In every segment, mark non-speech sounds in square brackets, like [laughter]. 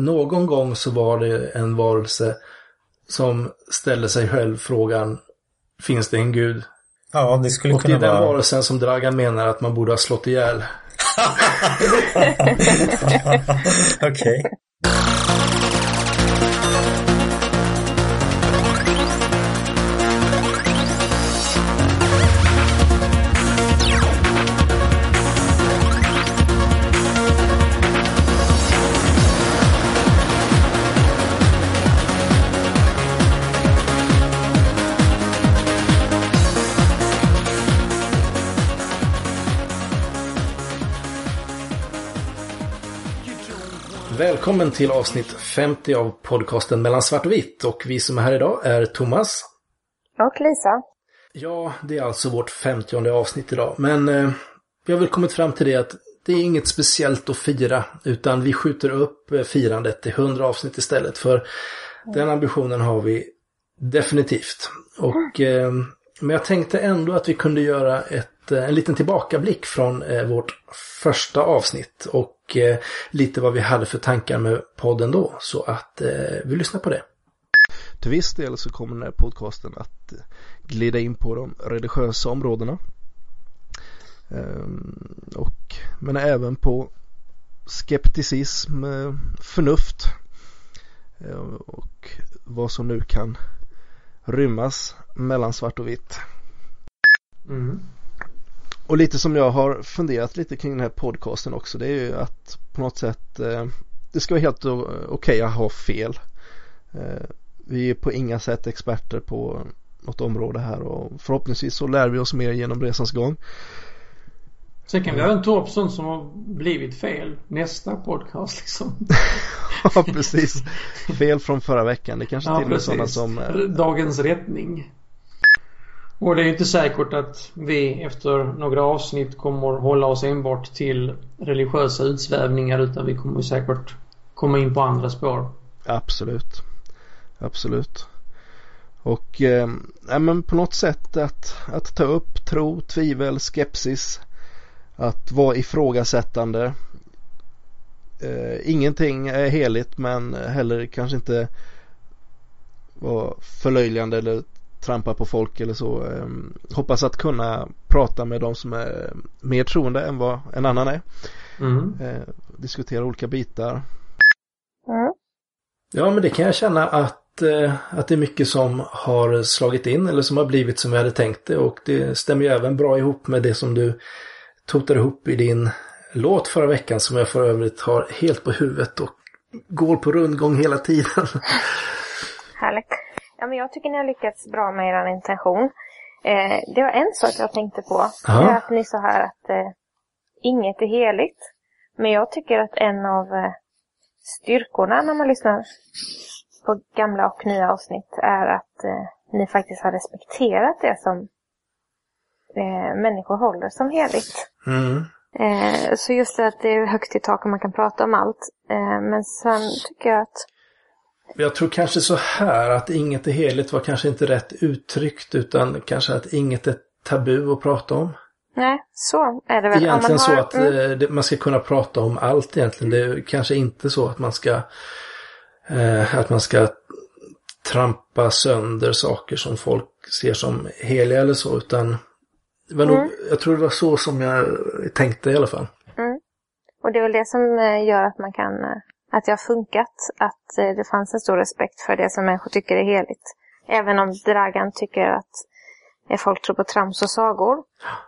Någon gång så var det en varelse som ställde sig själv frågan Finns det en gud? Ja, det skulle Och det kunna är den vara... varelsen som Dragan menar att man borde ha slått ihjäl. [laughs] Okej. Välkommen till avsnitt 50 av podcasten Mellan svart och vitt. Och vi som är här idag är Thomas. Och Lisa. Ja, det är alltså vårt 50 avsnitt idag. Men eh, vi har väl kommit fram till det att det är inget speciellt att fira. Utan vi skjuter upp eh, firandet till 100 avsnitt istället. För den ambitionen har vi definitivt. Och, eh, men jag tänkte ändå att vi kunde göra ett, en liten tillbakablick från eh, vårt första avsnitt. Och eh, lite vad vi hade för tankar med podden då. Så att eh, vi lyssnar på det. Till viss del så kommer den här podcasten att glida in på de religiösa områdena. Ehm, och, men även på skepticism, eh, förnuft eh, och vad som nu kan rymmas mellan svart och vitt. Och lite som jag har funderat lite kring den här podcasten också det är ju att på något sätt eh, det ska vara helt okej att ha fel. Eh, vi är på inga sätt experter på något område här och förhoppningsvis så lär vi oss mer genom resans gång. Sen kan vi även ta upp sånt som har blivit fel nästa podcast liksom. [laughs] ja, precis. Fel från förra veckan. Det kanske till och med sådana som... eh, Dagens rättning. Och det är ju inte säkert att vi efter några avsnitt kommer hålla oss enbart till religiösa utsvävningar utan vi kommer säkert komma in på andra spår. Absolut. Absolut. Och eh, ja, men på något sätt att, att ta upp tro, tvivel, skepsis. Att vara ifrågasättande. Eh, ingenting är heligt men heller kanske inte vara förlöjligande eller trampa på folk eller så. Eh, hoppas att kunna prata med de som är mer troende än vad en annan är. Mm. Eh, diskutera olika bitar. Mm. Ja, men det kan jag känna att, eh, att det är mycket som har slagit in eller som har blivit som jag hade tänkt det. Och det stämmer ju även bra ihop med det som du totade ihop i din låt förra veckan som jag för övrigt har helt på huvudet och går på rundgång hela tiden. Härligt. Ja, men jag tycker ni har lyckats bra med er intention. Eh, det var en sak jag tänkte på. Ja. Det är att ni sa här att eh, inget är heligt. Men jag tycker att en av eh, styrkorna när man lyssnar på gamla och nya avsnitt är att eh, ni faktiskt har respekterat det som eh, människor håller som heligt. Mm. Eh, så just det att det är högt i tak och man kan prata om allt. Men sen tycker jag att Jag tror kanske så här att inget är heligt var kanske inte rätt uttryckt utan kanske att inget är tabu att prata om. Nej, så är det väl. Egentligen man så har, att mm, eh, det, man ska kunna prata om allt egentligen. Det är kanske inte så att man ska eh, att man ska trampa sönder saker som folk ser som heliga eller så utan det var nog, Mm. jag tror det var så som jag tänkte i alla fall. Och det är väl det som eh, gör att man kan, eh, att det har funkat. Att eh, det fanns en stor respekt för det som människor tycker är heligt. Även om Dragan tycker att eh, folk tror på trams och sagor.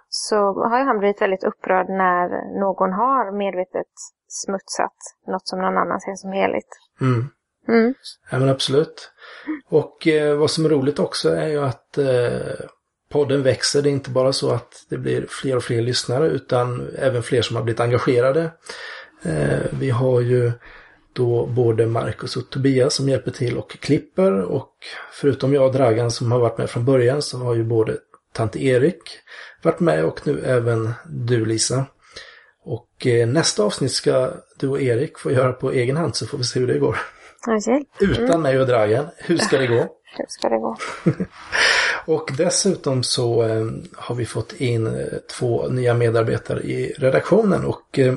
Så har han blivit väldigt upprörd när någon har medvetet smutsat något som någon annan ser som heligt. Mm. Mm. Ja men absolut. Och eh, vad som är roligt också är ju att eh, podden växer. Det är inte bara så att det blir fler och fler lyssnare utan även fler som har blivit engagerade. Eh, vi har ju då både Marcus och Tobias som hjälper till och klipper och förutom jag och Dragan som har varit med från början så har ju både Tante Erik varit med och nu även du Lisa. Och eh, nästa avsnitt ska du och Erik få göra på egen hand så får vi se hur det går. Hjälp. Utan mig och Dragan. Hur ska det gå? [laughs] Hur ska det gå? [laughs] Och dessutom så eh, har vi fått in eh, två nya medarbetare i redaktionen och eh,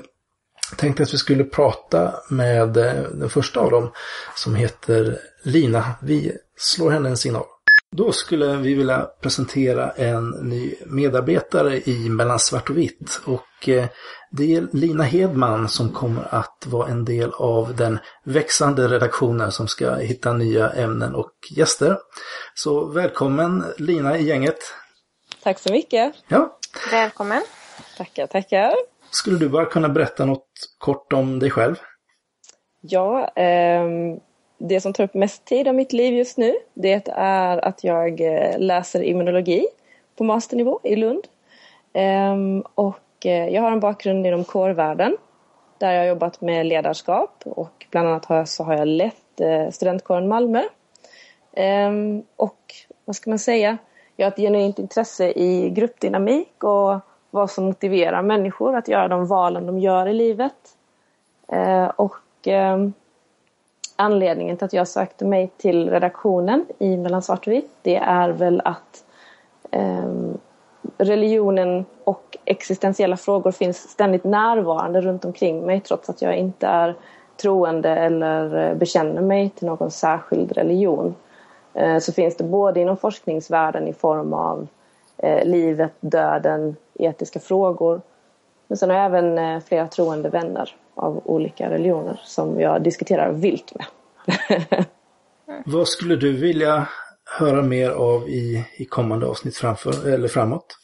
tänkte att vi skulle prata med eh, den första av dem som heter Lina. Vi slår henne en signal. Då skulle vi vilja presentera en ny medarbetare i Mellan svart och vitt. Och eh, det är Lina Hedman som kommer att vara en del av den växande redaktionen som ska hitta nya ämnen och gäster. Så välkommen Lina i gänget. Tack så mycket. Ja, Välkommen. Tackar, tackar skulle du bara kunna berätta något kort om dig själv? Ja, eh, det som tar upp mest tid av mitt liv just nu det är att jag eh, läser immunologi på masternivå i Lund. Ehm, eh, och jag har en bakgrund inom kårvärlden där jag har jobbat med ledarskap och bland annat har jag, så har jag lett eh, studentkåren Malmö. Ehm, och vad ska man säga? Jag har ett genuint intresse i gruppdynamik och vad som motiverar människor att göra de valen de gör i livet. Eh, och ehm, anledningen till att jag sökte mig till redaktionen i Mellan svart och vitt det är väl att ehm, religionen och existentiella frågor finns ständigt närvarande runt omkring mig trots att jag inte är troende eller eh, bekänner mig till någon särskild religion. Eh, Så finns det både inom forskningsvärlden i form av eh, livet, döden, etiska frågor. Men sen har jag även eh, flera troende vänner av olika religioner som jag diskuterar vilt med. [laughs] Vad skulle du vilja höra mer av i, i kommande avsnitt framför, eller framåt?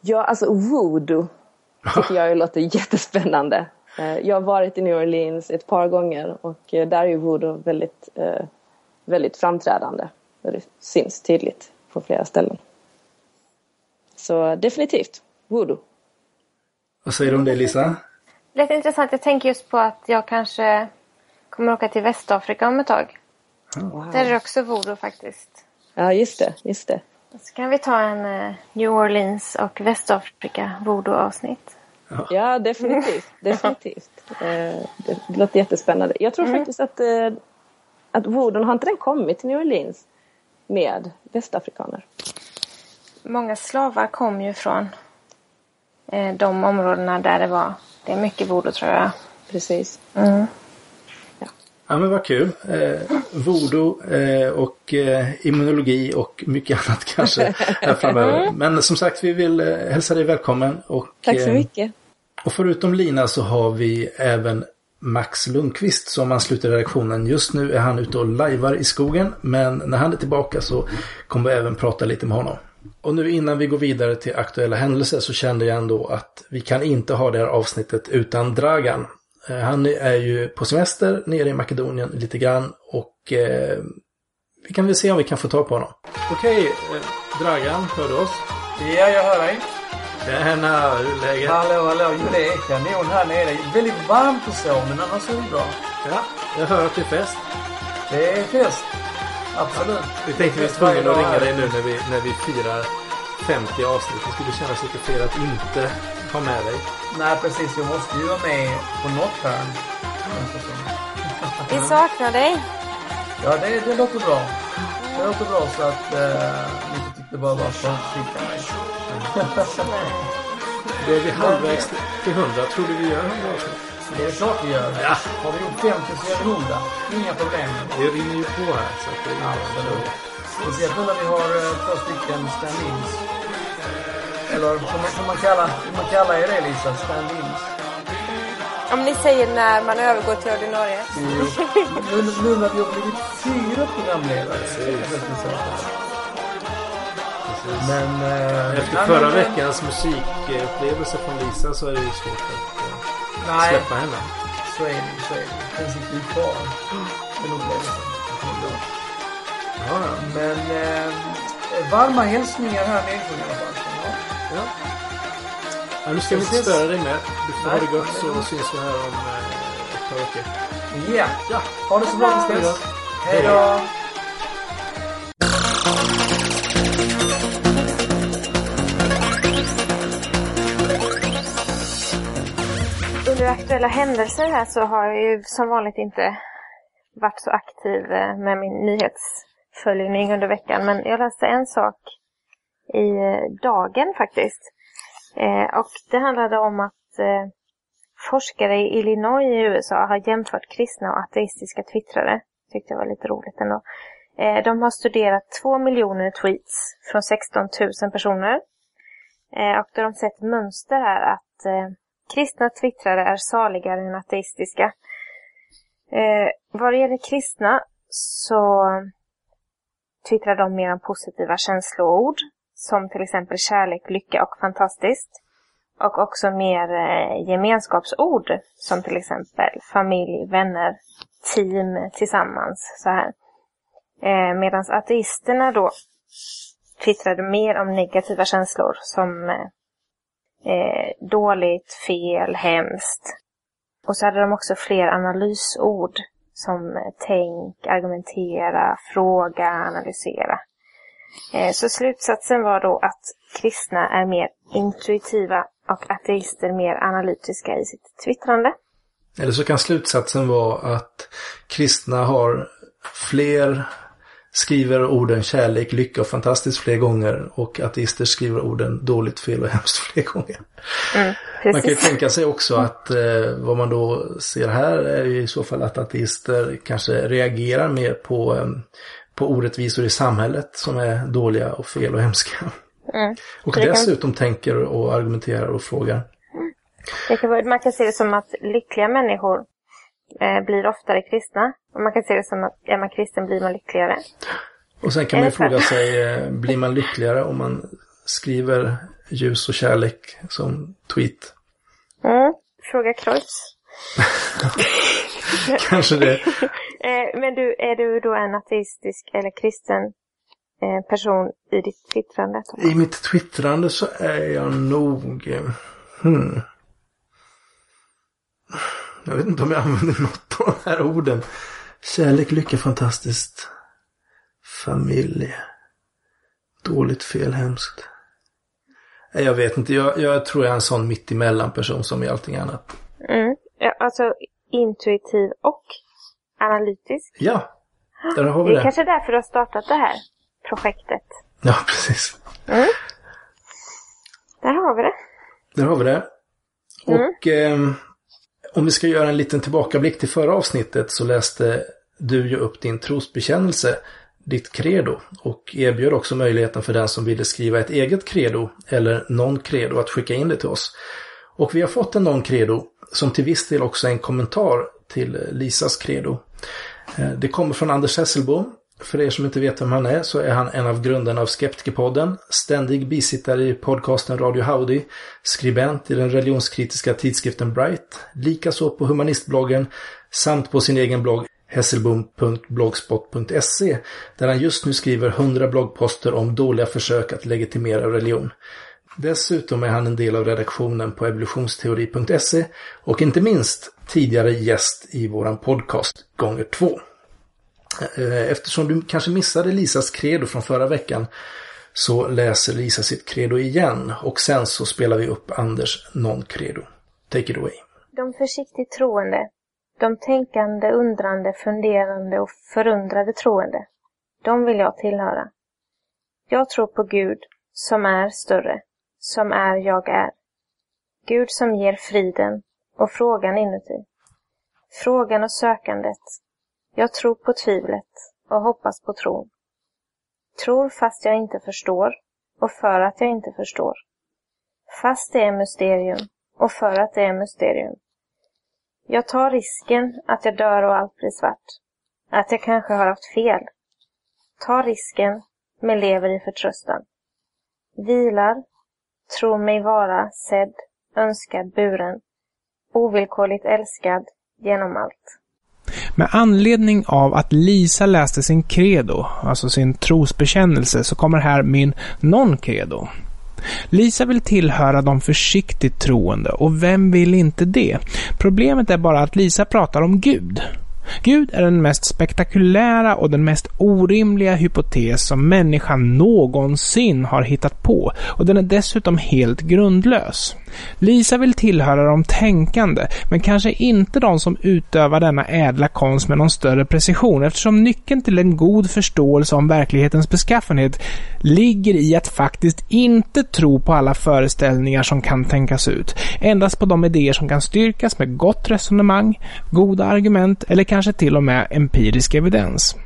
Ja, alltså voodoo tycker jag låter [laughs] jättespännande. Eh, Jag har varit i New Orleans ett par gånger och eh, där är ju voodoo väldigt, väldigt framträdande. Det syns tydligt på flera ställen. Så definitivt, voodoo. Vad säger du om det Lisa? Lite intressant. Jag tänker just på att jag kanske kommer åka till Västafrika om ett tag. Där är det också voodoo faktiskt. Ja, just det, just det. Så kan vi ta en eh, New Orleans och Västafrika voodoo-avsnitt. Ja, definitivt. [laughs] definitivt. Eh, Det, låter jättespännande. Jag tror faktiskt att, eh, att voodoo, har inte den kommit till New Orleans med västafrikaner? Många slavar kom ju från de områdena där det var. Det är mycket voodoo tror jag. Precis. Mm. Ja men vad kul. Eh, voodoo eh, och eh, immunologi och mycket [laughs] annat kanske här framöver. Men som sagt vi vill eh, hälsa dig välkommen. Och, Tack så eh, mycket. Och förutom Lina så har vi även Max Lundqvist som ansluter redaktionen. Just nu är han ute och lajvar i skogen men när han är tillbaka så kommer vi även prata lite med honom. Och nu innan vi går vidare till aktuella händelser så kände jag ändå att vi kan inte ha det här avsnittet utan Dragan. Eh, Han är ju på semester nere i Makedonien lite grann och eh, vi kan väl se om vi kan få tag på honom. Okej, eh, Dragan, hör du oss? Ja, jag hör dig. Tjena, hur är läget? Hallå, hallå. Jo, det är kanon här nere. Väldigt varmt och så, men annars är det bra. Ja, jag hör att det är fest. Det är fest. Absolut. Vi tänkte vi var tvungna att ringa dig nu när vi, när vi firar 50 avsnitt. Det skulle kännas lite fel att inte ha med dig. Nej, precis. Jag måste ju vara med på något hörn. Vi saknar dig. Ja, det, det låter bra. Det låter bra så att eh, ni inte tyckte bara var att skicka mig. Då är vi halvvägs till 100. Tror du vi gör 100 avsnitt? Det är klart vi gör. Ja. Har vi gjort 50 så gör vi 100. Inga problem. Det rinner ju på här. Så att det är Absolut. Speciellt nu när vi har eh, två stycken stand-ins. Eller får man, får man, kalla, får man kalla er det Lisa? Stand-ins? Om ni säger när man övergår till ordinarie. Nu, nu när vi har blivit fyra programledare. Men... Eh, Efter förra men- veckans musikupplevelse från Lisa så är det ju svårt att Nej, släppa henne. så är det. Så är det. Den sitter ju kvar. Den upplevelsen. Ja, ja. Men eh, varma hälsningar här nerifrån i alla fall. Ja. ja. nu ska vi inte störa dig mer. Du får ha Nej, det gott det är så lugnt. syns vi här om eh, ett par veckor. Ja. ja. Ha det så bra tills dess. Hej då! Aktuella händelser här så har jag ju som vanligt inte varit så aktiv eh, med min nyhetsföljning under veckan. Men jag läste en sak i eh, Dagen faktiskt. Eh, och det handlade om att eh, forskare i Illinois i USA har jämfört kristna och ateistiska twittrare. Tyckte jag var lite roligt ändå. Eh, de har studerat två miljoner tweets från 16 000 personer. Eh, och då har de sett mönster här att kristna twittrare är saligare än ateistiska. Eh, vad det gäller kristna så twittrar de mer om positiva känsloord som till exempel kärlek, lycka och fantastiskt. Och också mer eh, gemenskapsord som till exempel familj, vänner, team, tillsammans. så här. Eh, Medan ateisterna då twittrade mer om negativa känslor som eh, eh, dåligt, fel, hemskt. Och så hade de också fler analysord som eh, tänk, argumentera, fråga, analysera. Eh, så slutsatsen var då att kristna är mer intuitiva och ateister mer analytiska i sitt twittrande. Eller så kan slutsatsen vara att kristna har fler skriver orden kärlek, lycka och fantastiskt fler gånger och ateister skriver orden dåligt, fel och [laughs] hemskt fler gånger. Mm, man kan ju tänka sig också att eh, vad man då ser här är ju i så fall att ateister kanske reagerar mer på, eh, på orättvisor i samhället som är dåliga och fel och hemska. Mm. Och det kan- dessutom tänker och argumenterar och frågar. Det kan, vara- man kan se det som att lyckliga människor eh, blir oftare kristna. Och man kan se det som att är man kristen blir man lyckligare. Och sen kan man ju fråga sig, eh, blir man lyckligare om man skriver ljus och kärlek som tweet? Mm. Fråga Kreutz. [laughs] Kanske det. [laughs] Eh, men du, är du då en ateistisk eller kristen eh, person i ditt twittrande? I mitt twittrande så är jag nog... Hmm. Jag vet inte om jag använder något av de här orden. Kärlek, lycka, fantastiskt. Familj. Dåligt, fel, hemskt. Nej, Jag vet inte. Jag, jag tror jag är en sån mittemellan person som i allting annat. Mm. Ja, alltså intuitiv och analytisk. Ja, där har vi Det är det. kanske därför du har startat det här projektet. Ja, precis. Där har vi det. Där har vi det. Och ehm, om vi ska göra en liten tillbakablick till förra avsnittet så läste du ju upp din trosbekännelse, ditt credo, och erbjöd också möjligheten för den som ville skriva ett eget credo eller non-credo att skicka in det till oss. Och vi har fått en non-credo som till viss del också är en kommentar till Lisas credo. Eh, det kommer från Anders Hesselbom. För er som inte vet vem han är så är han en av grundarna av Skeptikerpodden, ständig bisittare i podcasten Radio Howdy, skribent i den religionskritiska tidskriften Bright, likaså på humanistbloggen samt på sin egen blogg hesselbom.blogspot.se där han just nu skriver 100 bloggposter om dåliga försök att legitimera religion. Dessutom är han en del av redaktionen på evolutionsteori.se och inte minst tidigare gäst i våran podcast Gånger 2. Eh, eftersom du kanske missade Lisas credo från förra veckan så läser Lisa sitt credo igen och sen så spelar vi upp Anders non-credo. Take it away. De försiktigt troende, de tänkande, undrande, funderande och förundrade troende, de vill jag tillhöra. Jag tror på Gud, som är större, som är jag är. Gud som ger friden och frågan inuti. Frågan och sökandet. Jag tror på tvivlet och hoppas på tron. Tror fast jag inte förstår och för att jag inte förstår. Fast det är mysterium och för att det är mysterium. Jag tar risken att jag dör och allt blir svart. Att jag kanske har haft fel. Tar risken, men lever i förtröstan. Vilar, tror mig vara sedd, önskad, buren. Ovillkorligt älskad genom allt. Med anledning av att Lisa läste sin credo, alltså sin trosbekännelse, så kommer här min non-credo. Lisa vill tillhöra de försiktigt troende och vem vill inte det? Problemet är bara att Lisa pratar om Gud. Gud är den mest spektakulära och den mest orimliga hypotes som människan någonsin har hittat på och den är dessutom helt grundlös. Lisa vill tillhöra de tänkande, men kanske inte de som utövar denna ädla konst med någon större precision eftersom nyckeln till en god förståelse om verklighetens beskaffenhet ligger i att faktiskt inte tro på alla föreställningar som kan tänkas ut. Endast på de idéer som kan styrkas med gott resonemang, goda argument eller kanske till och med empirisk evidens.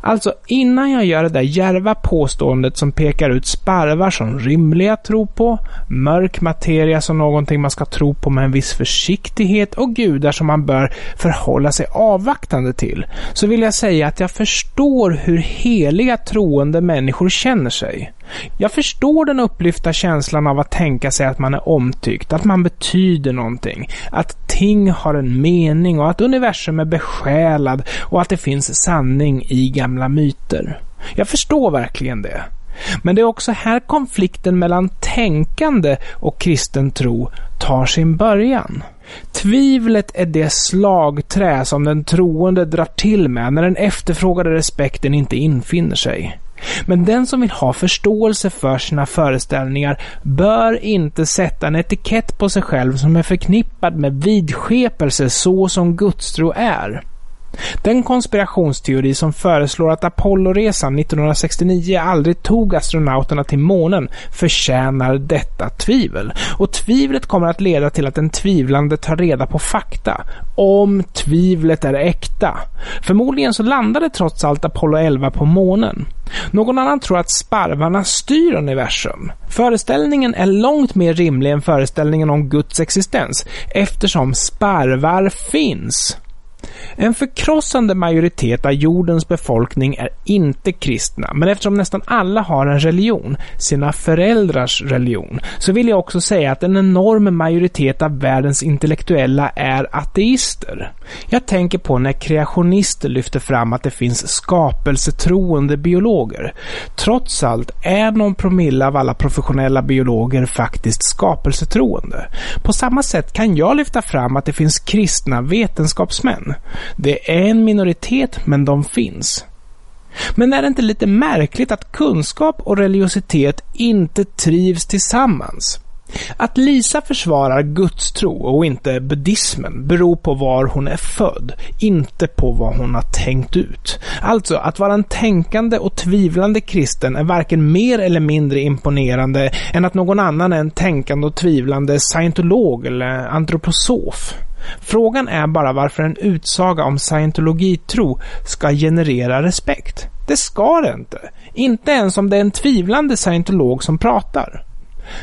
Alltså, innan jag gör det där järva påståendet som pekar ut sparvar som rimliga att tro på, mörk materia som någonting man ska tro på med en viss försiktighet och gudar som man bör förhålla sig avvaktande till, så vill jag säga att jag förstår hur heliga troende människor känner sig. Jag förstår den upplyfta känslan av att tänka sig att man är omtyckt, att man betyder någonting, att ting har en mening och att universum är besjälad och att det finns sanning i gamla myter. Jag förstår verkligen det. Men det är också här konflikten mellan tänkande och kristen tro tar sin början. Tvivlet är det slagträ som den troende drar till med när den efterfrågade respekten inte infinner sig. Men den som vill ha förståelse för sina föreställningar bör inte sätta en etikett på sig själv som är förknippad med vidskepelse så som gudstro är. Den konspirationsteori som föreslår att Apolloresan 1969 aldrig tog astronauterna till månen förtjänar detta tvivel. Och tvivlet kommer att leda till att den tvivlande tar reda på fakta. Om tvivlet är äkta. Förmodligen så landade trots allt Apollo 11 på månen. Någon annan tror att sparvarna styr universum. Föreställningen är långt mer rimlig än föreställningen om Guds existens eftersom sparvar finns. En förkrossande majoritet av jordens befolkning är inte kristna, men eftersom nästan alla har en religion, sina föräldrars religion, så vill jag också säga att en enorm majoritet av världens intellektuella är ateister. Jag tänker på när kreationister lyfter fram att det finns skapelsetroende biologer. Trots allt är någon promille av alla professionella biologer faktiskt skapelsetroende. På samma sätt kan jag lyfta fram att det finns kristna vetenskapsmän. Det är en minoritet, men de finns. Men är det inte lite märkligt att kunskap och religiositet inte trivs tillsammans? Att Lisa försvarar gudstro och inte buddhismen beror på var hon är född, inte på vad hon har tänkt ut. Alltså, att vara en tänkande och tvivlande kristen är varken mer eller mindre imponerande än att någon annan är en tänkande och tvivlande scientolog eller antroposof. Frågan är bara varför en utsaga om scientologitro ska generera respekt. Det ska det inte. Inte ens om det är en tvivlande scientolog som pratar.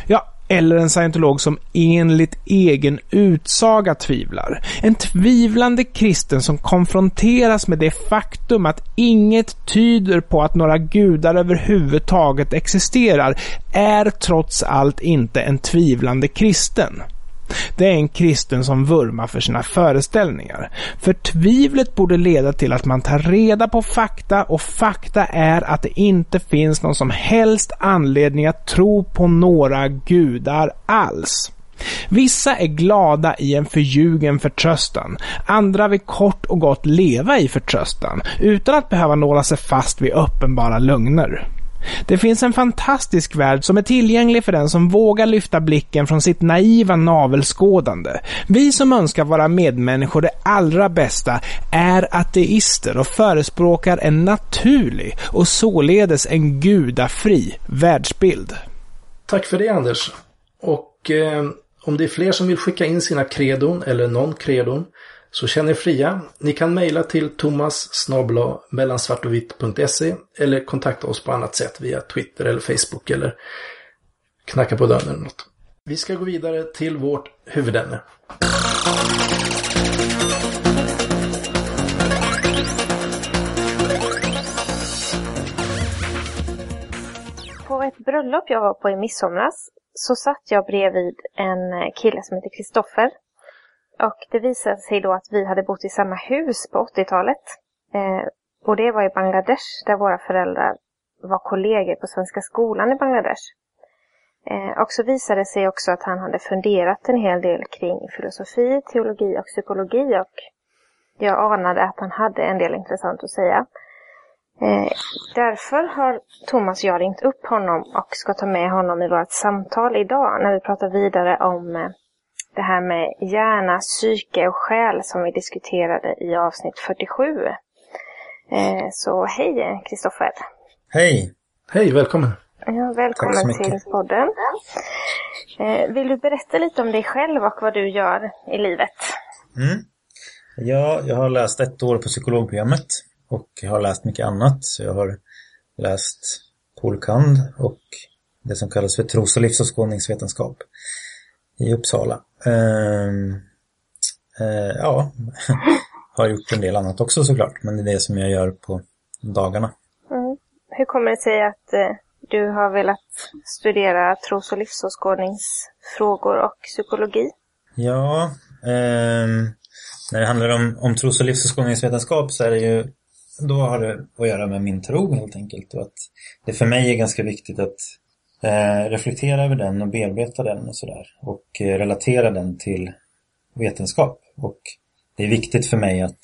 Ja, eller en scientolog som enligt egen utsaga tvivlar. En tvivlande kristen som konfronteras med det faktum att inget tyder på att några gudar överhuvudtaget existerar är trots allt inte en tvivlande kristen. Det är en kristen som vurmar för sina föreställningar. För tvivlet borde leda till att man tar reda på fakta och fakta är att det inte finns någon som helst anledning att tro på några gudar alls. Vissa är glada i en förljugen förtröstan. Andra vill kort och gott leva i förtröstan utan att behöva nåla sig fast vid uppenbara lögner. Det finns en fantastisk värld som är tillgänglig för den som vågar lyfta blicken från sitt naiva navelskådande. Vi som önskar vara medmänniskor det allra bästa är ateister och förespråkar en naturlig och således en gudafri världsbild. Tack för det Anders. Och eh, om det är fler som vill skicka in sina kredon eller non-kredon så känn er fria. Ni kan mejla till thomas mellansvartovitt.se eller kontakta oss på annat sätt via Twitter eller Facebook eller knacka på dörren eller något. Vi ska gå vidare till vårt huvudämne. På ett bröllop jag var på i midsomras så satt jag bredvid en kille som heter Kristoffer och det visade sig då att vi hade bott i samma hus på 80-talet. Eh, och det var i Bangladesh där våra föräldrar var kollegor på Svenska skolan i Bangladesh. Eh, och så visade det sig också att han hade funderat en hel del kring filosofi, teologi och psykologi och jag anade att han hade en del intressant att säga. Eh, därför har Thomas och jag ringt upp honom och ska ta med honom i vårt samtal idag när vi pratar vidare om eh, det här med hjärna, psyke och själ som vi diskuterade i avsnitt 47. Eh, så hej Kristoffer! Hej! Hej, välkommen! Ja, välkommen till podden. Eh, vill du berätta lite om dig själv och vad du gör i livet? Mm. Ja, jag har läst ett år på psykologprogrammet och har läst mycket annat. Så jag har läst polkand och det som kallas för tros och livsåskådningsvetenskap i Uppsala. Ehm, eh, ja, [laughs] har gjort en del annat också såklart, men det är det som jag gör på dagarna. Mm. Hur kommer det sig att eh, du har velat studera tros och livsåskådningsfrågor och psykologi? Ja, ehm, när det handlar om, om tros och livsåskådningsvetenskap så är det ju, då har det att göra med min tro helt enkelt. Och att det för mig är ganska viktigt att eh, reflektera över den och bearbeta den och sådär. Och eh, relatera den till vetenskap. Och det är viktigt för mig att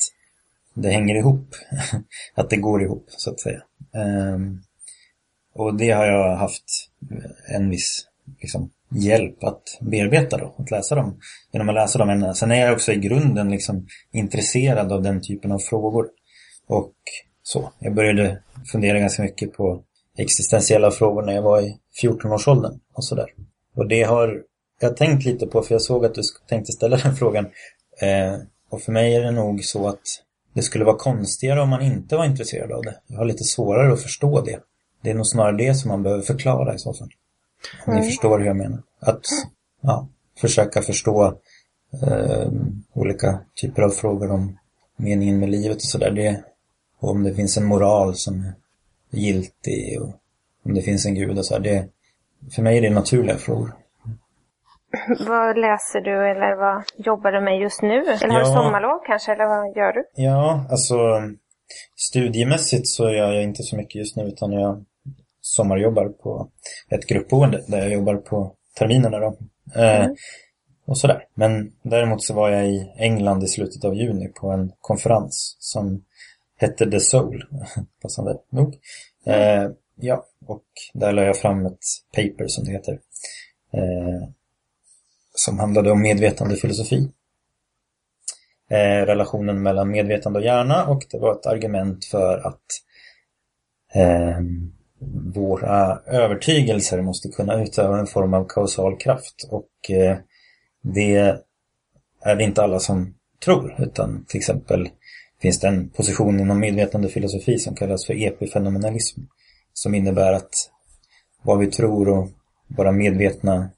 det hänger ihop. [laughs] att det går ihop, så att säga. Ehm, och det har jag haft en viss liksom, hjälp att bearbeta då, att läsa dem. Genom att läsa dem. Sen är jag också i grunden liksom intresserad av den typen av frågor. Och så. Jag började fundera ganska mycket på existentiella frågor när jag var i 14-årsåldern och sådär. Och det har jag tänkt lite på, för jag såg att du tänkte ställa [laughs] den frågan. Eh, och för mig är det nog så att det skulle vara konstigare om man inte var intresserad av det. Jag har lite svårare att förstå det. Det är nog snarare det som man behöver förklara i så fall. Om ni förstår hur jag menar. Att ja, försöka förstå eh, olika typer av frågor om meningen med livet och sådär. Och om det finns en moral som är giltig och om det finns en gud och så här. Det, för mig är det naturliga frågor. Vad läser du eller vad jobbar du med just nu? Eller har du sommarlov kanske, eller vad gör du? Ja, alltså studiemässigt så gör jag inte så mycket just nu utan jag sommarjobbar på ett gruppboende där jag jobbar på terminerna då. Eh, och sådär. Men däremot så var jag i England i slutet av juni på en konferens som hette The Soul, [laughs] passande nog. Eh, ja, och där la jag fram ett paper som det heter. Eh, som handlade om medvetandefilosofi. Eh, relationen mellan medvetande och hjärna och det var ett argument för att eh, våra övertygelser måste kunna utöva en form av kausal kraft och eh, det är det inte alla som tror utan till exempel finns det en position inom medvetandefilosofi som kallas för epifenomenalism som innebär att vad vi tror och våra medvetna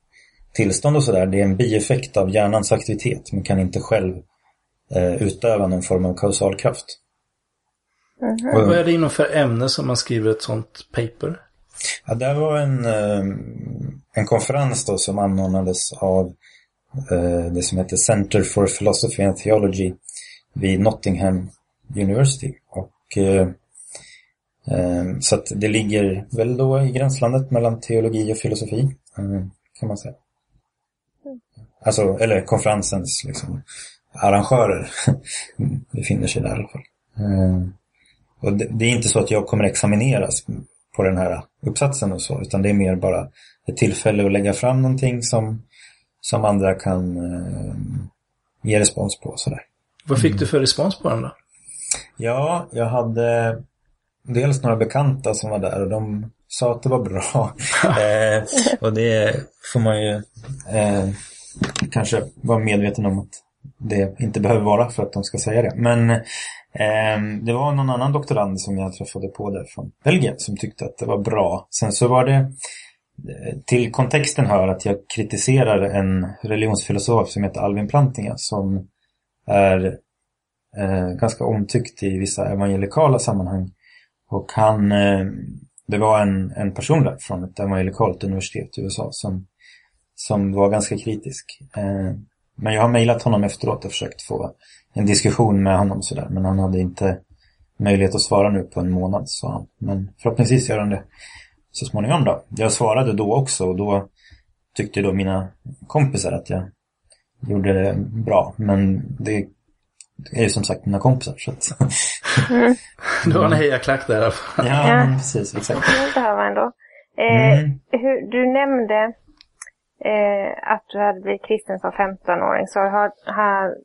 tillstånd och sådär, det är en bieffekt av hjärnans aktivitet men kan inte själv eh, utöva någon form av kausalkraft. Och- Vad är det inom för ämne som man skriver ett sånt paper? Ja, det var en, eh, en konferens då som anordnades av eh, det som heter Center for Philosophy and Theology vid Nottingham University. Och, eh, så att det ligger väl då i gränslandet mellan teologi och filosofi, eh, kan man säga. Alltså, eller konferensens liksom, arrangörer [laughs] befinner sig där i alla fall. Eh, och det, är inte så att jag kommer examineras på den här uppsatsen och så, utan det är mer bara ett tillfälle att lägga fram någonting som, som andra kan ge respons på. Sådär. Vad fick du för respons på den då? Ja, jag hade dels några bekanta som var där och de sa att det var bra. [laughs] eh, och det får man ju eh, kanske vara medveten om att det inte behöver vara för att de ska säga det. Men eh, det var någon annan doktorand som jag träffade på där från Belgien som tyckte att det var bra. Sen så var det eh, till kontexten hör att jag kritiserar en religionsfilosof som heter Alvin Plantinga som är eh, ganska omtyckt i vissa evangelikala sammanhang. Och han, eh, det var en, en person där från ett evangelikalt universitet i USA som, som var ganska kritisk. Eh, men jag har mejlat honom efteråt och försökt få en diskussion med honom sådär. Men han hade inte möjlighet att svara nu på en månad, sa han. Men förhoppningsvis gör han det så småningom då. Jag svarade då också och då tyckte då mina kompisar att jag gjorde det bra. Men det är ju som sagt mina kompisar så att du har en hejaklack där i alla fall. Ja, Ja. precis. Exakt. Det behöver man ändå. Eh, Mm. hur, du nämnde eh, att du hade blivit kristen som 15-åring. Så har, har,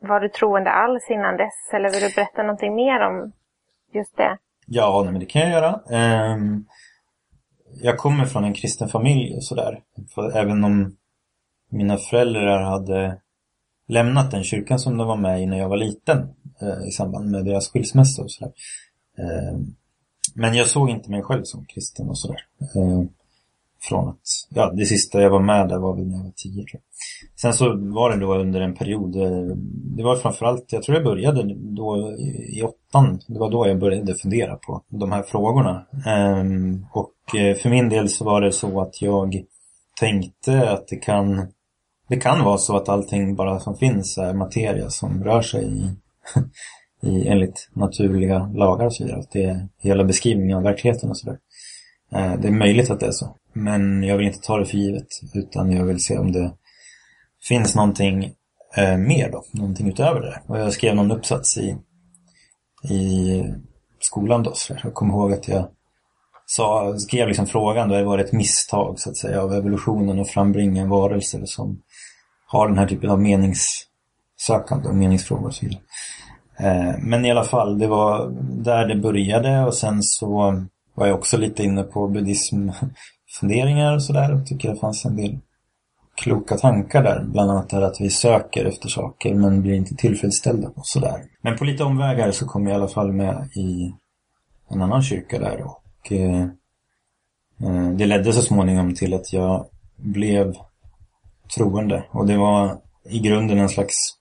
var du troende alls innan dess? Eller vill du berätta någonting mer om just det? Ja, nej, men det kan jag göra. Ehm, jag kommer från en kristen familj och sådär. Även om mina föräldrar hade lämnat den kyrkan som de var med i när jag var liten eh, i samband med deras skilsmässa och sådär. Eh, men jag såg inte mig själv som kristen och sådär. Eh, från att, ja, det sista jag var med där var väl när jag var tio tror jag. Sen så var det då under en period, eh, det var framförallt, jag tror jag började då i åttan, det var då jag började fundera på de här frågorna. Ehm, och för min del så var det så att jag tänkte att det kan, det kan vara så att allting bara som finns är materia som rör sig i, [laughs] i enligt naturliga lagar och så vidare. Att det är hela beskrivningen av verkligheten och sådär. Eh, det är möjligt att det är så. Men jag vill inte ta det för givet. Utan jag vill se om det finns någonting eh, mer då. Någonting utöver det. Och jag skrev någon uppsats i, i skolan då. Så jag kommer ihåg att jag sa, skrev liksom frågan då det var ett misstag så att säga av evolutionen att frambringa varelser som har den här typen av meningssökande och meningsfrågor och så vidare. Eh, men i alla fall, det var där det började och sen så var jag också lite inne på buddhismfunderingar och sådär. Jag tycker det fanns en del kloka tankar där. Bland annat det att vi söker efter saker men blir inte tillfredsställda och sådär. Men på lite omvägar så kom jag i alla fall med i en annan kyrka där och eh, eh det ledde så småningom till att jag blev troende. Och det var i grunden en slags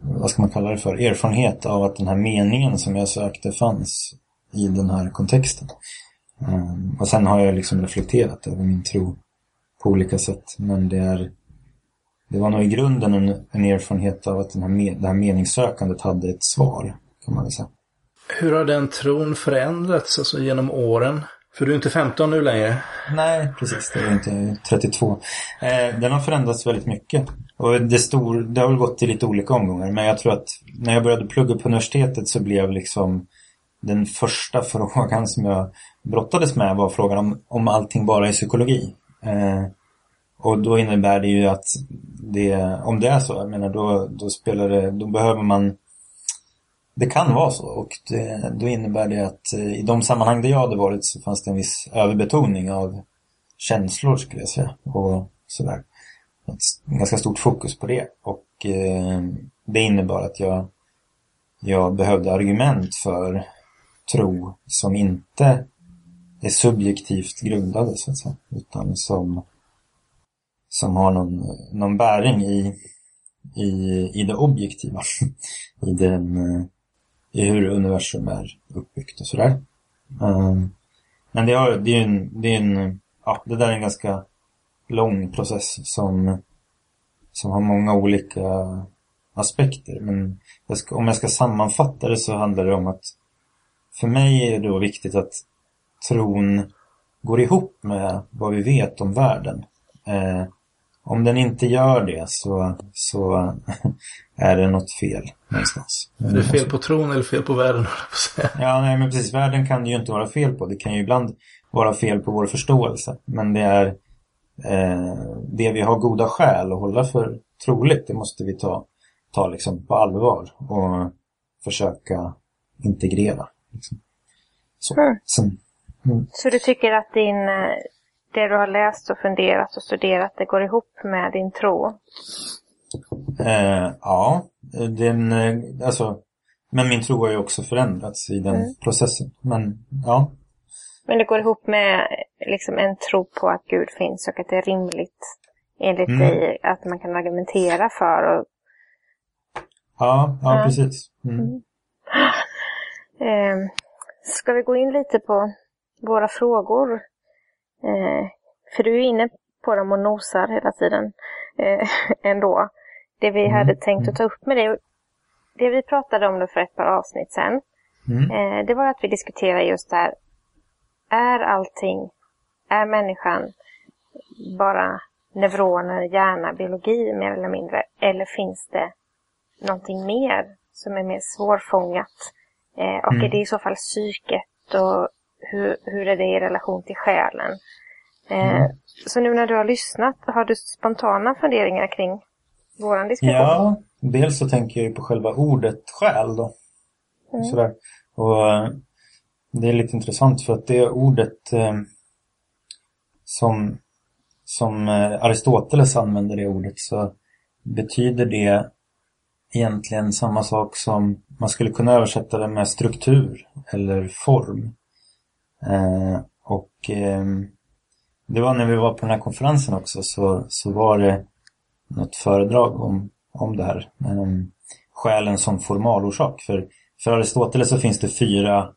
vad ska man kalla det för, erfarenhet av att den här meningen som jag sökte fanns i den här kontexten. Um, och sen har jag liksom reflekterat över min tro på olika sätt. Men det är det var nog i grunden en, en erfarenhet av att den här, me- det här meningssökandet hade ett svar, kan man väl säga. Hur har den tron förändrats alltså, genom åren? För du är inte 15 nu längre. Nej, precis. Det är inte jag 32. Eh, den har förändrats väldigt mycket. Och det, stor, det har väl gått i lite olika omgångar. Men jag tror att när jag började plugga på universitetet så blev liksom den första frågan som jag brottades med var frågan om, om allting bara är psykologi. Eh, och då innebär det ju att det, om det är så, jag menar då, då spelar det, då behöver man det kan vara så och det, då innebär det att eh, i de sammanhang där jag hade varit så fanns det en viss överbetoning av känslor skulle jag säga och sådär. Ett ganska stort fokus på det och eh, det innebar att jag, jag behövde argument för tro som inte är subjektivt grundade så att säga, utan som, som har någon, någon bäring i, i, i det objektiva. [laughs] I, den, eh, i hur universum är uppbyggt och sådär. Um, men det, har, det är en, det är en, ja, det där är en ganska lång process som, som har många olika aspekter. Men jag ska, om jag ska sammanfatta det så handlar det om att för mig är det då viktigt att tron går ihop med vad vi vet om världen. Eh, om den inte gör det så, så [laughs] är det något fel någonstans. Är det fel på tron eller fel på världen? Ja, nej men precis. Världen kan det ju inte vara fel på. Det kan ju ibland vara fel på vår förståelse. Men det är eh, det vi har goda skäl att hålla för troligt. Det måste vi ta, ta liksom på allvar och försöka integrera. Liksom. Så. Mm. Sen, Så du tycker att din, eh, det du har läst och funderat och studerat, det går ihop med din tro? Eh, ja, den, eh, alltså, men min tro har ju också förändrats i den Mm. processen. Men ja, Men det går ihop med liksom en tro på att Gud finns och att det är rimligt enligt Mm. dig att man kan argumentera för. Och, ja, ja Ja. precis. Mm. eh, ska vi gå in lite på våra frågor? Eh, för du är inne på dem och nosar hela tiden eh, [laughs] ändå. Det vi hade tänkt att ta upp med dig, det vi pratade om då för ett par avsnitt sedan, Mm. Eh, det var att vi diskuterade just det här. Är allting, är människan bara neuroner, hjärna, biologi mer eller mindre? Eller finns det någonting mer som är mer svårfångat? Eh, och Mm. är det i så fall psyket och hur, hur är det i relation till själen? Eh, Mm. Så nu när du har lyssnat, har du spontana funderingar kring våran diskussion? Ja, dels så tänker jag ju på själva ordet själ då. Mm. Sådär. Och eh, det är lite intressant för att det ordet eh, som, som eh, Aristoteles använder det ordet så betyder det egentligen samma sak som man skulle kunna översätta det med struktur eller form. Eh, och ehm, det var när vi var på den här konferensen också så, så var det något föredrag om, om det här. skälen själen som formalorsak. För, för Aristoteles så finns det fyra,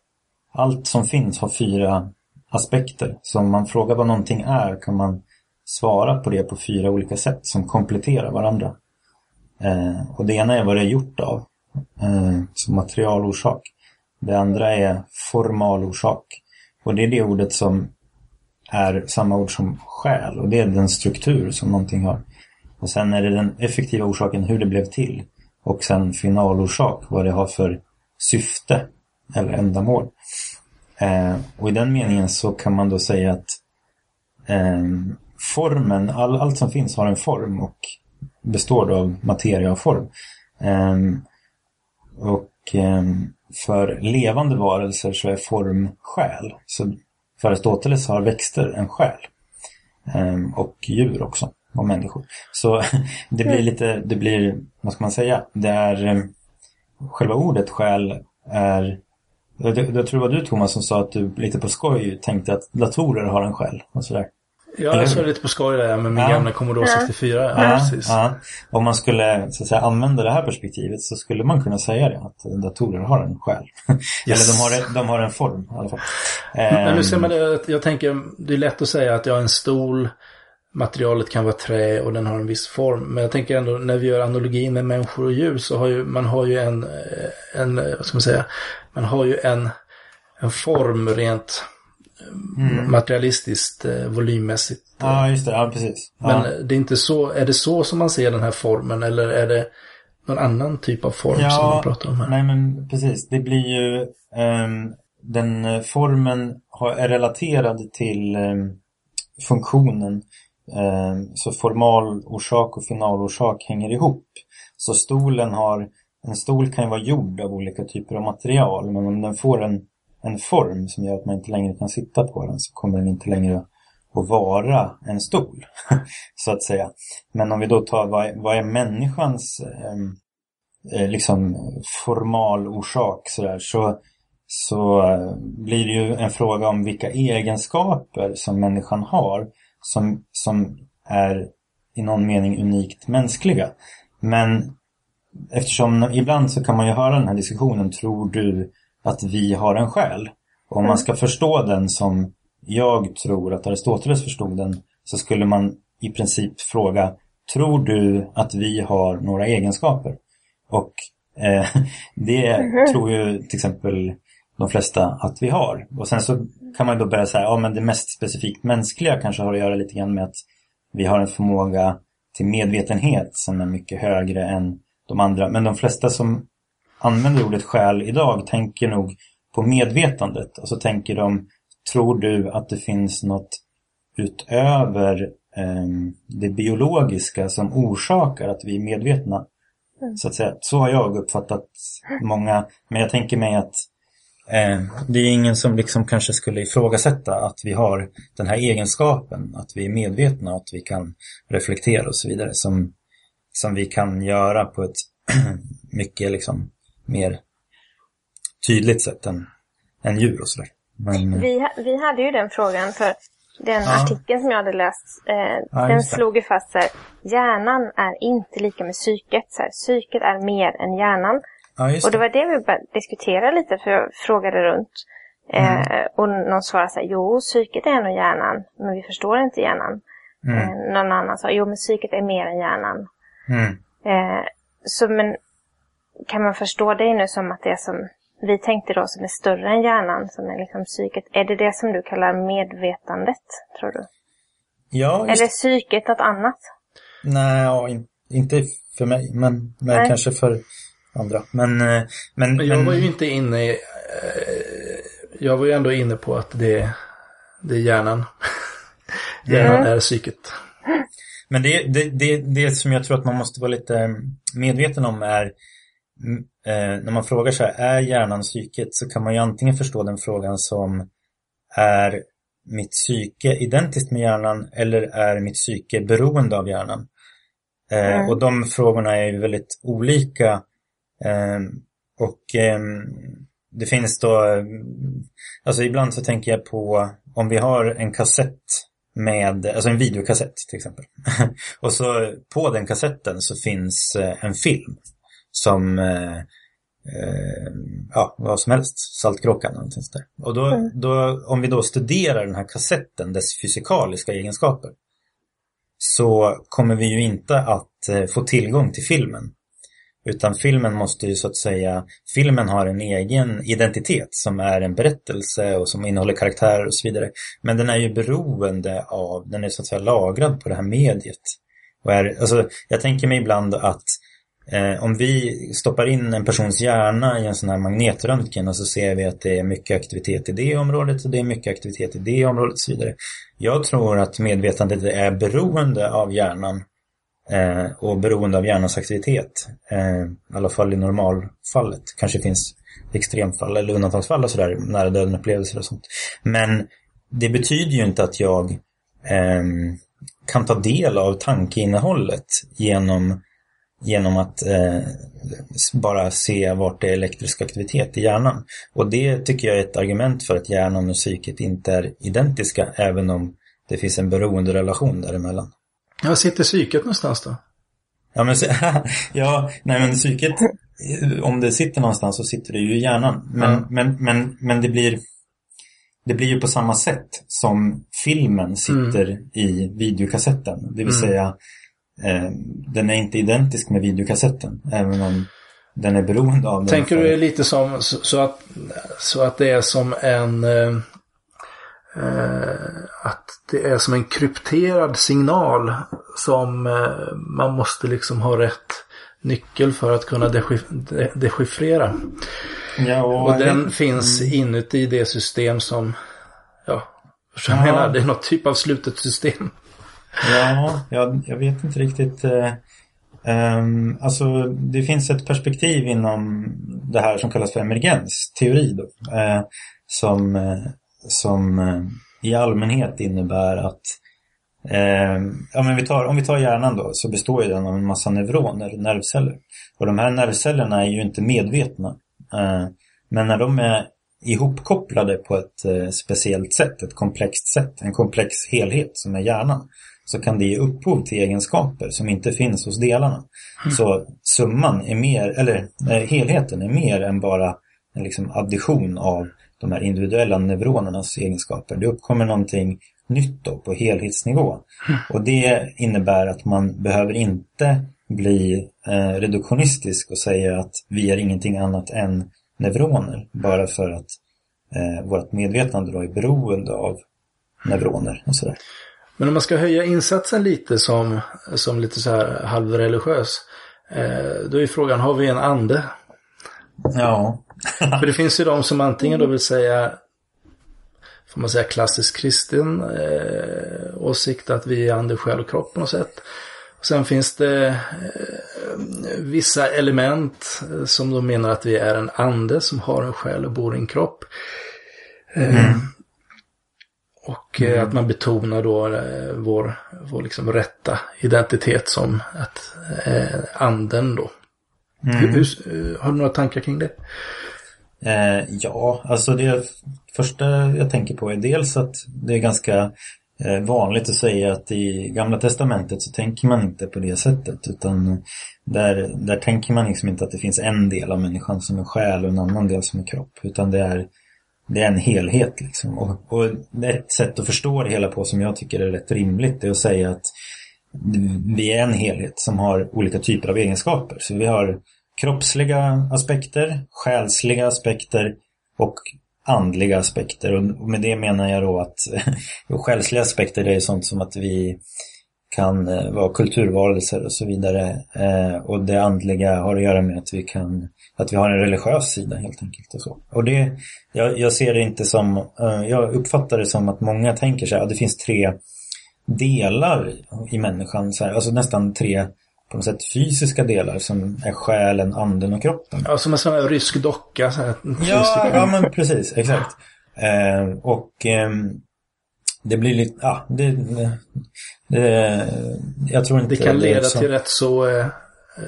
allt som finns har fyra aspekter. Så om man frågar vad någonting är kan man svara på det på fyra olika sätt som kompletterar varandra. Eh, och det ena är vad det är gjort av, eh, som materialorsak. Det andra är formalorsak. Och det är det ordet som är samma ord som själ och det är den struktur som någonting har. Och sen är det den effektiva orsaken hur det blev till. Och sen finalorsak, vad det har för syfte eller ändamål. Eh, och i den meningen så kan man då säga att eh, formen, all, allt som finns har en form och består då av materia och form. Eh, och eh, för levande varelser så är form själ. Så för Aristoteles har växter en själ. Ehm, och djur också. Och människor. Så [laughs] det blir lite, det blir, vad ska man säga? Det är ehm, själva ordet själ är jag, jag tror det var du Thomas som sa att du lite på skoj tänkte att datorer har en själ och sådär. Ja, Eller jag hur? lite på skoj där med min Ja. gamla Commodore Ja. 64. Ja, Ja, precis. ja. Om man skulle så att säga, använda det här perspektivet så skulle man kunna säga det, att datorer har en själ. Yes. [laughs] Eller de har, en- de har en form i alla fall. Men nu ser Ehm, man det, jag tänker, det är lätt att säga att jag har en stol, materialet kan vara trä och den har en viss form. Men jag tänker ändå när vi gör analogin med människor och djur så har ju, man har ju en, eh, en, eh, vad ska man säga, man har ju en, en form rent Mm. materialistiskt, eh, volymmässigt. Ja, just det. Ja, precis. Ja. Men det är inte så, är det så som man ser den här formen eller är det någon annan typ av form som man pratar om här? Nej men precis. Det blir ju ehm, den eh, formen är relaterad till ehm, funktionen. Ehm, så formalorsak och finalorsak hänger ihop. Så stolen har, en stol kan ju vara gjord av olika typer av material. Men om den får en, en form som gör att man inte längre kan sitta på den så kommer den inte längre att vara en stol. [laughs] så att säga. Men om vi då tar vad, är- vad är människans ehm, eh, liksom formalorsak sådär så, så eh, blir det ju en fråga om vilka egenskaper som människan har som, som är i någon mening unikt mänskliga. Men eftersom ibland så kan man ju höra den här diskussionen, tror du att vi har en själ? Och om man ska förstå den som jag tror att Aristoteles förstod den så skulle man i princip fråga, tror du att vi har några egenskaper? Och eh, [laughs] det tror ju till exempel de flesta att vi har. Och sen så kan man då börja säga, ja men det mest specifikt mänskliga kanske har att göra lite grann med att vi har en förmåga till medvetenhet som är mycket högre än de andra. Men de flesta som använder ordet själ idag tänker nog på medvetandet. Och så tänker de, tror du att det finns något utöver ehm, det biologiska som orsakar att vi är medvetna? Så att säga. Så har jag uppfattat många. Men jag tänker mig att eh, det är ingen som liksom kanske skulle ifrågasätta att vi har den här egenskapen. Att vi är medvetna och att vi kan reflektera och så vidare. Som, som vi kan göra på ett [clears throat] mycket liksom mer tydligt sätt än, än djur och sådär. Men, Vi, vi hade ju den frågan för den Ja. artikeln som jag hade läst. Eh, Ja, den slog ju fast så här, hjärnan är inte lika med psyket. Så här, psyket är mer än hjärnan. ja, Och det det. var det vi började diskutera lite för jag frågade runt. Eh, Mm. och någon svarade så här, jo psyket är nog hjärnan, men vi förstår inte hjärnan. Mm. Eh, någon annan sa, jo men psyket är mer än hjärnan. Mm. Eh, så men kan man förstå det nu som att det som vi tänkte då som är större än hjärnan, som är liksom psyket. Är det det som du kallar medvetandet, tror du? Ja, just Eller är psyket något annat? Nej, ja, in, inte för mig, men, men Nej. kanske för, andra. Men, eh, men, Men jag men- var ju inte inne i... eh, Jag var ju ändå inne på att det, det är hjärnan. [laughs] hjärnan är psyket. Men det, det, det, det som jag tror att man måste vara lite medveten om är mm, eh, när man frågar så här, är hjärnan psyket? Så kan man ju antingen förstå den frågan som är mitt psyke identiskt med hjärnan eller är mitt psyke beroende av hjärnan? Eh, Mm. Och de frågorna är ju väldigt olika. Eh, och ehm, det finns då, alltså ibland så tänker jag på om vi har en kassett med, alltså en videokassett till exempel. [laughs] och så på den kassetten så finns eh, en film som, eh, eh, ja, vad som helst, Saltkråkan eller någonting sånt där. Och då, då, om vi då studerar den här kassetten, dess fysikaliska egenskaper, så kommer vi ju inte att eh, få tillgång till filmen. Utan filmen måste ju så att säga, filmen har en egen identitet som är en berättelse och som innehåller karaktärer och så vidare. Men den är ju beroende av, den är så att säga lagrad på det här mediet. Och är, alltså, jag tänker mig ibland att eh, om vi stoppar in en persons hjärna i en sån här magnetröntgen och så ser vi att det är mycket aktivitet i det området och det är mycket aktivitet i det området och så vidare. Jag tror att medvetandet är beroende av hjärnan eh, och beroende av hjärnans aktivitet. Eh, I alla fall i normalfallet. Kanske finns extremfall eller undantagsfall och sådär, nära döden upplevelser och sånt. Men det betyder ju inte att jag eh, kan ta del av tankeinnehållet genom, genom att eh, bara se vart det är elektrisk aktivitet i hjärnan. Och det tycker jag är ett argument för att hjärnan och psyket inte är identiska, även om det finns en beroenderelation däremellan. Var sitter psyket någonstans då? Ja, men, [laughs] ja, nej men psyket, om det sitter någonstans så sitter det ju i hjärnan. Men, Ja. men, men, men det blir det blir ju på samma sätt som filmen sitter i videokassetten. Det vill Mm. säga, den är inte identisk med videokassetten, även om den är beroende av den. Tänker du lite som så, att, så att det är som en... Eh, eh, att det är som en krypterad signal som eh, man måste liksom ha rätt nyckel för att kunna dechiff- de- dechiffrera. Ja, Och jag den vet- finns inuti det system som, ja, jag Ja. menar, det är något typ av slutet system. Ja, jag, jag vet inte riktigt. Um, alltså, det finns ett perspektiv inom det här som kallas för emergensteori. Då, uh, som eh, som uh, i allmänhet innebär att uh, ja, men vi tar, om vi tar hjärnan då så består ju den av en massa neuroner, nervceller. Och de här nervcellerna är ju inte medvetna. Men när de är ihopkopplade på ett speciellt sätt, ett komplext sätt, en komplex helhet som är hjärnan, så kan det ge upphov till egenskaper som inte finns hos delarna. Så summan är mer, eller eh, helheten är mer än bara en liksom addition av de här individuella neuronernas egenskaper. Det uppkommer någonting nytt då på helhetsnivå. Och det innebär att man behöver inte bli eh, reduktionistisk och säga att vi är ingenting annat än neuroner bara för att eh, vårt medvetande då är beroende av neuroner och sådär. Men om man ska höja insatsen lite som, som lite så här halvreligiös. Eh, då är frågan, har vi en ande? Ja, För det finns ju de som antingen då vill säga, får man säga klassisk kristen eh, åsikt att vi är ande, själ och kropp på något sätt. Och sen finns det eh, vissa element eh, som då menar att vi är en ande som har en själ och bor i en kropp. Eh, Och eh, att man betonar då eh, vår, vår liksom rätta identitet som att eh, anden då. Hur, hur, eh, har du några tankar kring det? Eh, ja, alltså det första jag tänker på är dels att det är ganska vanligt att säga att i Gamla Testamentet så tänker man inte på det sättet utan där, där tänker man liksom inte att det finns en del av människan som är själ och en annan del som är kropp utan det är, det är en helhet liksom. Och, och ett sätt att förstå det hela på som jag tycker är rätt rimligt är att säga att vi är en helhet som har olika typer av egenskaper. Så vi har kroppsliga aspekter, själsliga aspekter och andliga aspekter. Och med det menar jag då att [laughs] själsliga aspekter det är sånt som att vi kan eh, vara kulturvarelser och så vidare. Eh, och det andliga har att göra med att vi kan att vi har en religiös sida helt enkelt. Och, så. och det, jag, jag ser det inte som, eh, jag uppfattar det som att många tänker sig att det finns tre delar i människan, så här, alltså nästan tre på något sätt fysiska delar som är själen, anden och kroppen. Ja, som en sån här rysk docka. Så här, ja, ja, men precis, exakt. Och eh, det blir lite, ja, det, det, jag tror inte det kan leda det till rätt så eh,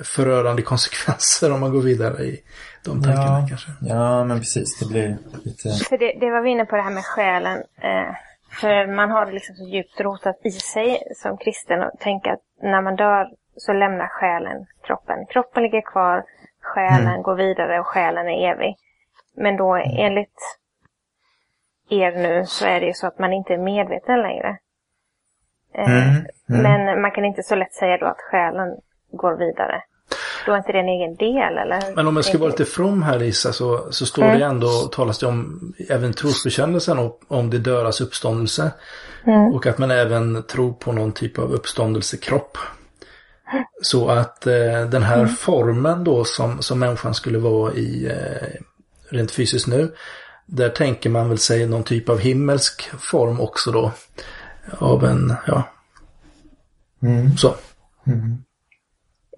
förödande konsekvenser om man går vidare i de tankarna ja, kanske. Ja, men precis. Det blir lite... För det, det var vi inne på det här med själen. Eh, för man har det liksom så djupt rotat i sig som kristen och tänka att när man dör så lämnar själen kroppen. Kroppen ligger kvar, själen mm. går vidare och själen är evig. Men då enligt er nu så är det ju så att man inte är medveten längre. Eh, mm. Mm. Men man kan inte så lätt säga då att själen går vidare. Då är inte det en egen del eller? Men om jag ska vara lite from här Lisa så, så står mm. det ändå, talas det om även trosbekännelsen om, om det döras uppståndelse. Mm. Och att man även tror på någon typ av uppståndelsekropp. Så att eh, den här mm. formen då som, som människan skulle vara i eh, rent fysiskt nu. Där tänker man väl sig någon typ av himmelsk form också då. Av en, ja. Mm. Så. Mm.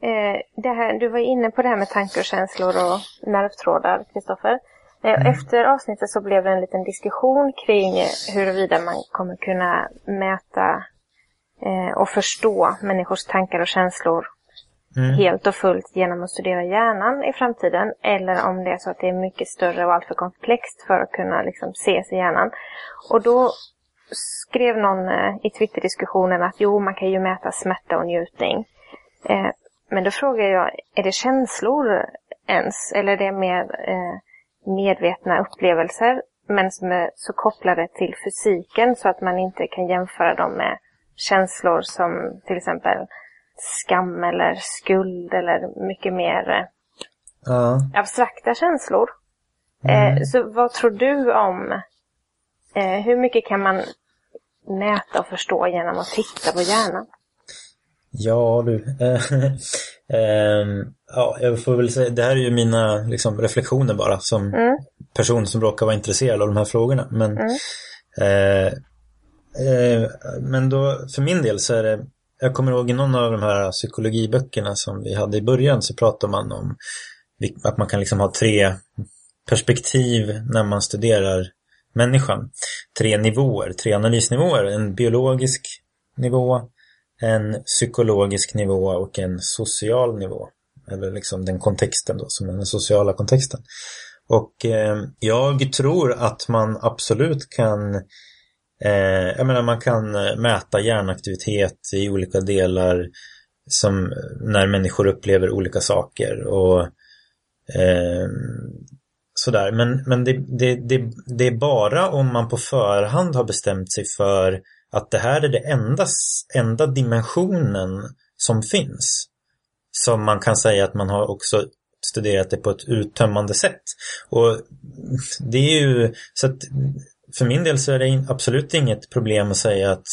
Eh, det här, du var inne på det här med tankar och känslor och nervtrådar, Kristoffer. Eh, mm. Efter avsnittet så blev det en liten diskussion kring huruvida man kommer kunna mäta eh, och förstå människors tankar och känslor mm. helt och fullt genom att studera hjärnan i framtiden. Eller om det är så att det är mycket större och alltför komplext för att kunna liksom, ses i hjärnan. Och då skrev någon eh, i Twitter-diskussionen att jo, man kan ju mäta smärta och njutning. Eh, men då frågar jag, är det känslor ens? Eller är det mer eh, medvetna upplevelser men som är så kopplade till fysiken så att man inte kan jämföra dem med känslor som till exempel skam eller skuld eller mycket mer uh. abstrakta känslor. Mm. Eh, så vad tror du om eh, hur mycket kan man mäta och förstå genom att titta på hjärnan? Ja du. ähm, [laughs] ja, jag får väl säga, det här är ju mina liksom, reflektioner bara som mm. person som råkar vara intresserad av de här frågorna. Men, mm. eh, eh, men då, för min del så är det, jag kommer ihåg i någon av de här psykologiböckerna som vi hade i början så pratar man om att man kan liksom ha tre perspektiv när man studerar människan. Tre nivåer, tre analysnivåer. En biologisk nivå, en psykologisk nivå och en social nivå. Eller liksom den kontexten då, som är den sociala kontexten. Och eh, jag tror att man absolut kan eh, jag menar man kan eh, mäta hjärnaktivitet i olika delar som eh, när människor upplever olika saker och eh, sådär. Men, men det, det, det, det är bara om man på förhand har bestämt sig för att det här är det enda, enda dimensionen som finns. Som man kan säga att man har också studerat det på ett uttömmande sätt. Och det är ju så att för min del så är det absolut inget problem att säga att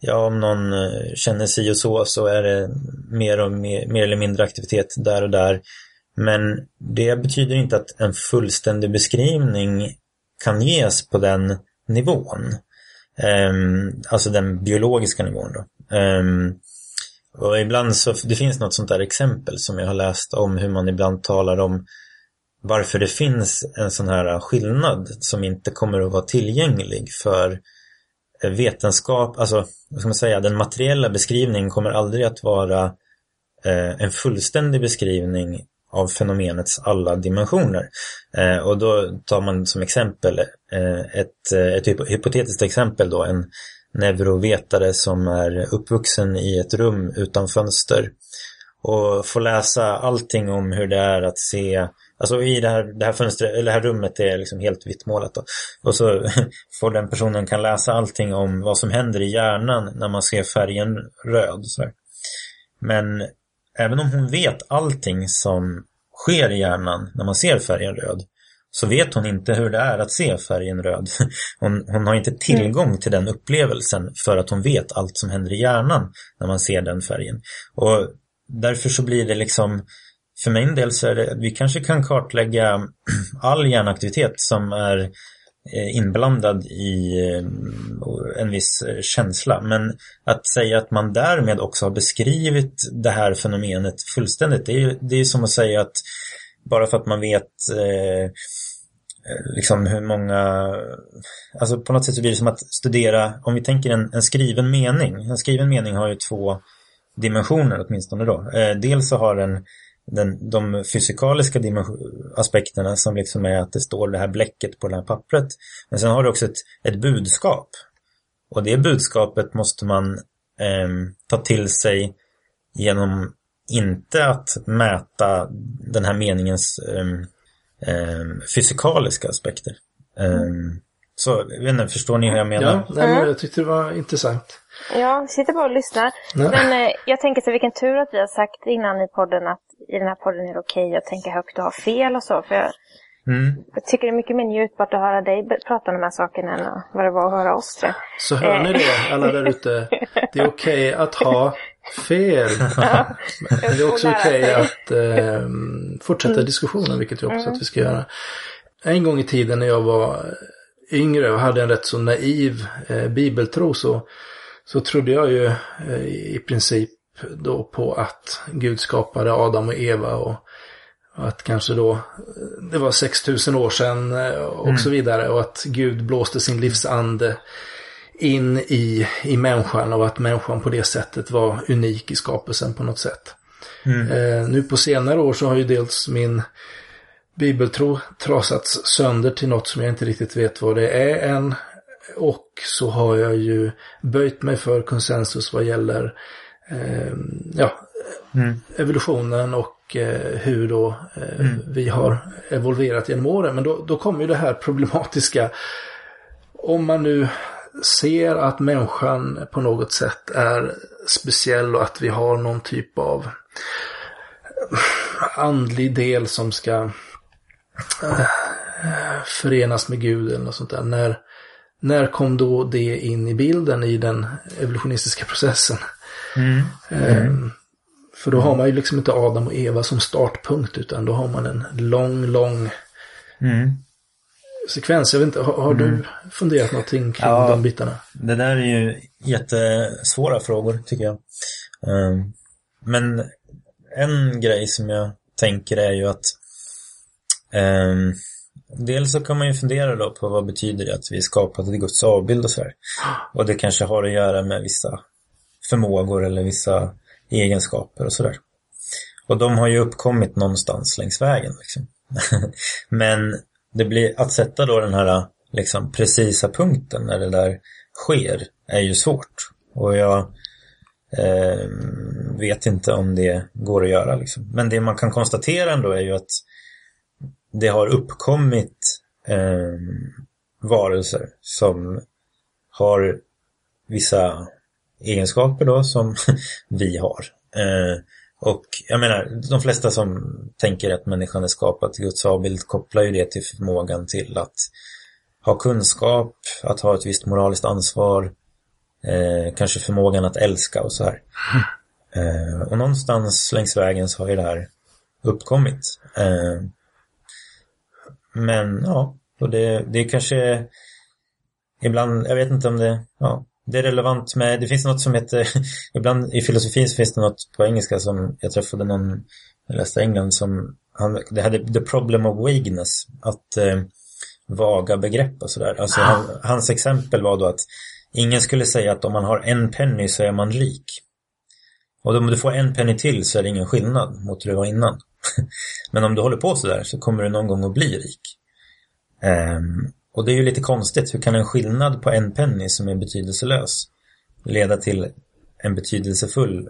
ja, om någon eh, känner sig och så så är det mer, och mer, mer eller mindre aktivitet där och där. Men det betyder inte att en fullständig beskrivning kan ges på den nivån. Um, alltså den biologiska nivån då. Um, och ibland så, det finns något sånt där exempel som jag har läst om hur man ibland talar om varför det finns en sån här skillnad som inte kommer att vara tillgänglig för eh, vetenskap, alltså vad ska man säga, den materiella beskrivningen kommer aldrig att vara eh, en fullständig beskrivning av fenomenets alla dimensioner. Eh, och då tar man som exempel eh, ett, eh, ett hypotetiskt exempel då, en neurovetare som är uppvuxen i ett rum utan fönster och får läsa allting om hur det är att se Alltså i det här, det här fönstret, eller det här rummet är liksom helt vittmålat då. Och så [laughs] får den personen kan läsa allting om vad som händer i hjärnan när man ser färgen röd. Så Men även om hon vet allting som sker i hjärnan när man ser färgen röd så vet hon inte hur det är att se färgen röd. [laughs] Hon, hon har inte tillgång till den upplevelsen för att hon vet allt som händer i hjärnan när man ser den färgen. Och därför så blir det liksom, för min del så är det, vi kanske kan kartlägga [clears throat] all hjärnaktivitet som är eh, inblandad i eh, en viss eh, känsla. Men att säga att man därmed också har beskrivit det här fenomenet fullständigt, det är ju det är som att säga att bara för att man vet eh, liksom hur många, alltså på något sätt så blir det som att studera, om vi tänker en, en skriven mening, en skriven mening har ju två dimensioner åtminstone då. Eh, dels så har den, den de fysikaliska aspekterna som liksom är att det står det här bläcket på det här pappret. Men sen har du också ett, ett budskap. Och det budskapet måste man eh, ta till sig genom inte att mäta den här meningens eh, eh, fysikaliska aspekter. Um, så, vet inte, förstår ni hur jag menar? Ja, nej, men jag tyckte det var intressant. Ja, sitter bara och lyssnar. Nej. Men eh, jag tänker så vilken tur att vi har sagt innan i podden att i den här podden är det okej att tänka högt och ha fel och så. För jag, Mm. jag tycker det är mycket mer njutbart att höra dig prata om de här sakerna än att- vad det var att höra oss. jag. Så hör ni det, alla där ute. Det är okej att ha fel. [laughs] Men det är också okej sig. att eh, fortsätta diskussionen, vilket jag också att vi ska göra. En gång i tiden när jag var yngre och hade en rätt så naiv eh, bibeltro så, så trodde jag ju eh, i princip då på att Gud skapade Adam och Eva och och att kanske då eh, det var 6000 år sedan eh, och så vidare och att Gud blåste sin livsande in i, i människan och att människan på det sättet var unik i skapelsen på något sätt. Eh, nu på senare år så har ju dels min bibeltro trasats sönder till något som jag inte riktigt vet vad det är än. Och så har jag ju böjt mig för konsensus vad gäller eh, ja, evolutionen och eh, hur då eh, vi har evolverat genom åren. Men då, då kommer ju det här problematiska. Om man nu ser att människan på något sätt är speciell och att vi har någon typ av andlig del som ska förenas med Gud eller något sånt där. När, när kom då det in i bilden i den evolutionistiska processen? Eh, För då har man ju liksom inte Adam och Eva som startpunkt utan då har man en lång, lång Mm. sekvens. Jag vet inte, har, har du funderat någonting kring Ja. de bitarna? Det där är ju jättesvåra frågor tycker jag. Ehm, Men en grej som jag tänker är ju att um, Dels så kan man ju fundera då på vad betyder det att vi är skapade till Guds avbild och så här. Och det kanske har att göra med vissa förmågor eller vissa egenskaper och sådär. Och de har ju uppkommit någonstans längs vägen. Liksom. [laughs] Men det blir, att sätta då den här liksom, precisa punkten när det där sker är ju svårt. Och jag eh, vet inte om det går att göra. Liksom. Men det man kan konstatera ändå är ju att det har uppkommit eh, varelser som har vissa egenskaper då som [laughs] vi har. Eh, och jag menar, de flesta som tänker att människan är skapad till Guds avbild kopplar ju det till förmågan till att ha kunskap, att ha ett visst moraliskt ansvar, eh, kanske förmågan att älska och så här. Eh, och någonstans längs vägen så har ju det här uppkommit. Eh, men ja, och det, det kanske ibland, jag vet inte om det, ja, det är relevant med, det finns något som heter, [laughs] ibland i filosofin så finns det något på engelska som jag träffade någon, jag läste England som, han, det hade the problem of vagueness, att eh, vaga begrepp och sådär. Alltså han, hans exempel var då att ingen skulle säga att om man har en penny så är man rik. Och om du får en penny till så är det ingen skillnad mot det var innan. [laughs] Men om du håller på sådär så kommer du någon gång att bli rik. Ehm, och det är ju lite konstigt. Hur kan en skillnad på en penny som är betydelselös leda till en betydelsefull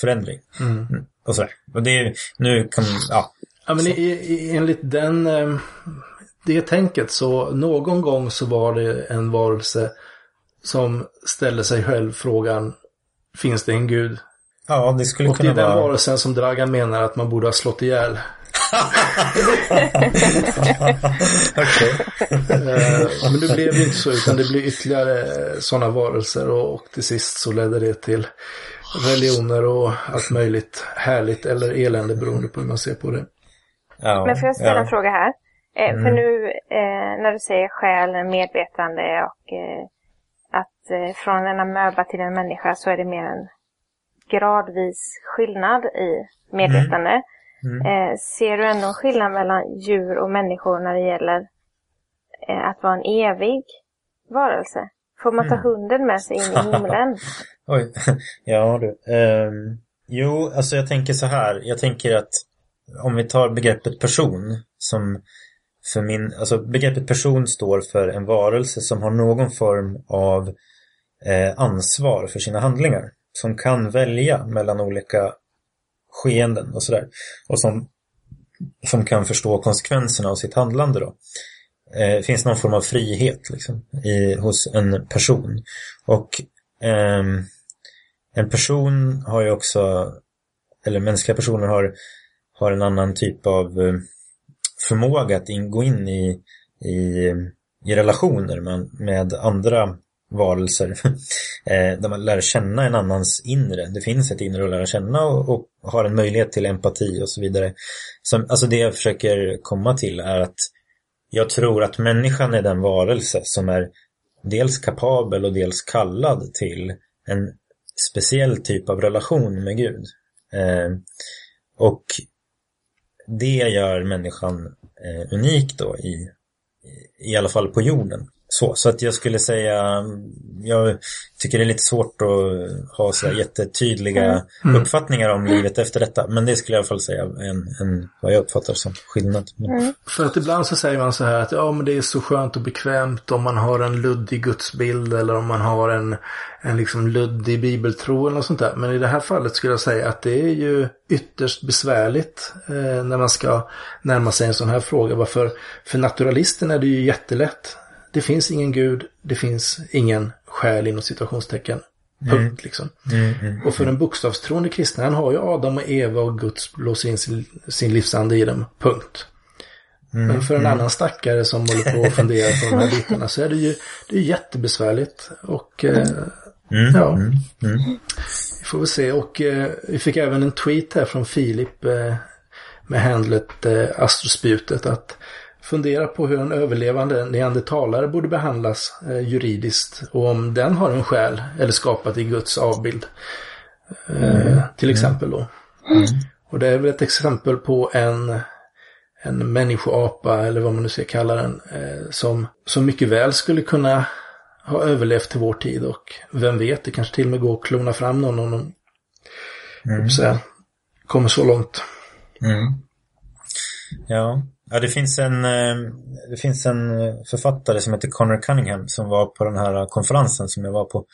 förändring? Mm, Och sådär. Och det är nu kan, ja. Ja, men i, i, enligt den, eh, det tänket så någon gång så var det en varelse som ställde sig själv frågan Finns det en gud? Ja, det skulle Och det är kunna den vara... varelsen som Dragan menar att man borde ha slått ihjäl. [laughs] Okej. Eh, Men det blev inte så, utan det blev ytterligare sådana varelser och, och till sist så ledde det till religioner och allt möjligt härligt eller elände beroende på hur man ser på det. Ja, Men får jag ställa ja. en fråga här? Eh, För Mm. nu eh, när du säger själ, medvetande och eh, att eh, från en amöba till en människa så är det mer en gradvis skillnad i medvetande. Mm. Eh, ser du ändå en skillnad mellan djur och människor när det gäller eh, att vara en evig varelse? Får man ta Mm. hunden med sig in i himlen? [laughs] Oj, [laughs] ja du. Ehm, jo, alltså jag tänker så här. Jag tänker att om vi tar begreppet person som för min, alltså begreppet person står för en varelse som har någon form av eh, ansvar för sina handlingar. Som kan välja mellan olika skeenden och sådär. Och som, som kan förstå konsekvenserna av sitt handlande då. Eh, finns någon form av frihet liksom, i, hos en person. Och eh, en person har ju också, eller mänskliga personer har, har en annan typ av eh, förmåga att in, gå in i, i, i relationer med, med andra varelser. [laughs] Eh, där man lär känna en annans inre. Det finns ett inre att lära känna och, och har en möjlighet till empati och så vidare. Som, alltså det jag försöker komma till är att jag tror att människan är den varelse som är dels kapabel och dels kallad till en speciell typ av relation med Gud. Eh, och det gör människan eh, unik då i, i alla fall på jorden. Så, så att jag skulle säga, jag tycker det är lite svårt att ha så jättetydliga Mm. uppfattningar om livet efter detta. Men det skulle jag i alla fall säga en, en, vad jag uppfattar som skillnad. Men, För att ibland så säger man så här att ja men det är så skönt och bekvämt om man har en luddig gudsbild eller om man har en, en liksom luddig bibeltro eller något sånt där. Men i det här fallet skulle jag säga att det är ju ytterst besvärligt eh, när man ska närma sig en sån här fråga. Varför? För naturalisten är det ju jättelätt. Det finns ingen gud, det finns ingen själ inom situationstecken. Punkt liksom. mm, mm, Och för en bokstavstroende kristen, han har ju Adam och Eva och Guds blåser in sin, sin livsande i dem. Punkt. mm, Men för en mm. annan stackare som håller på och funderar på de här [laughs] bitarna så är det ju det är jättebesvärligt. Och eh, Mm, Ja. mm, mm. vi får väl se. Och eh, vi fick även en tweet här från Filip eh, med handlet eh, Astrospjutet att fundera på hur en överlevande neandertalare borde behandlas eh, juridiskt och om den har en själ eller skapat i Guds avbild. Eh, till exempel då. Och det är väl ett exempel på en, en människoapa eller vad man nu ska kalla den eh, som, som mycket väl skulle kunna ha överlevt till vår tid och vem vet, det kanske till och med går att klona fram någon om de Mm. kommer så långt. Mm. Ja ja, det finns en eh, det finns en författare som heter Connor Cunningham som var på den här konferensen som jag var på.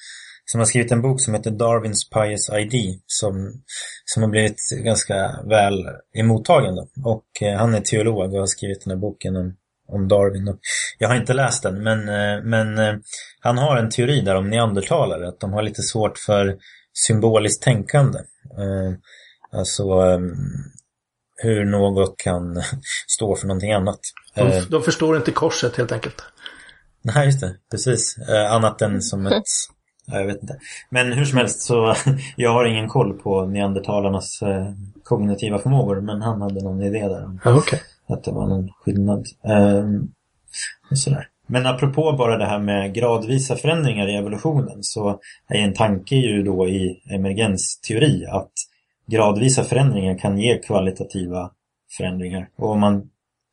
Som har skrivit en bok som heter Darwins Pious ID som, som har blivit ganska väl emottagen. Då. Och eh, han är teolog och har skrivit den här boken om, om Darwin. Jag har inte läst den men, eh, men han har en teori där om neandertalare att de har lite svårt för symboliskt tänkande. Alltså ehm, hur något kan [laughs] stå för någonting annat. De, Eh, de förstår inte korset helt enkelt. nej, just det. Precis. Eh, annat än som ett... [laughs] ja, Jag vet inte. Men hur som helst så [laughs] jag har ingen koll på neandertalarnas eh, kognitiva förmågor. Men han hade någon idé där om Ja, okej. att det var någon skillnad. Ehm, och sådär. Men apropå bara det här med gradvisa förändringar i evolutionen så är en tanke ju då i emergensteori att gradvisa förändringar kan ge kvalitativa förändringar. Och om man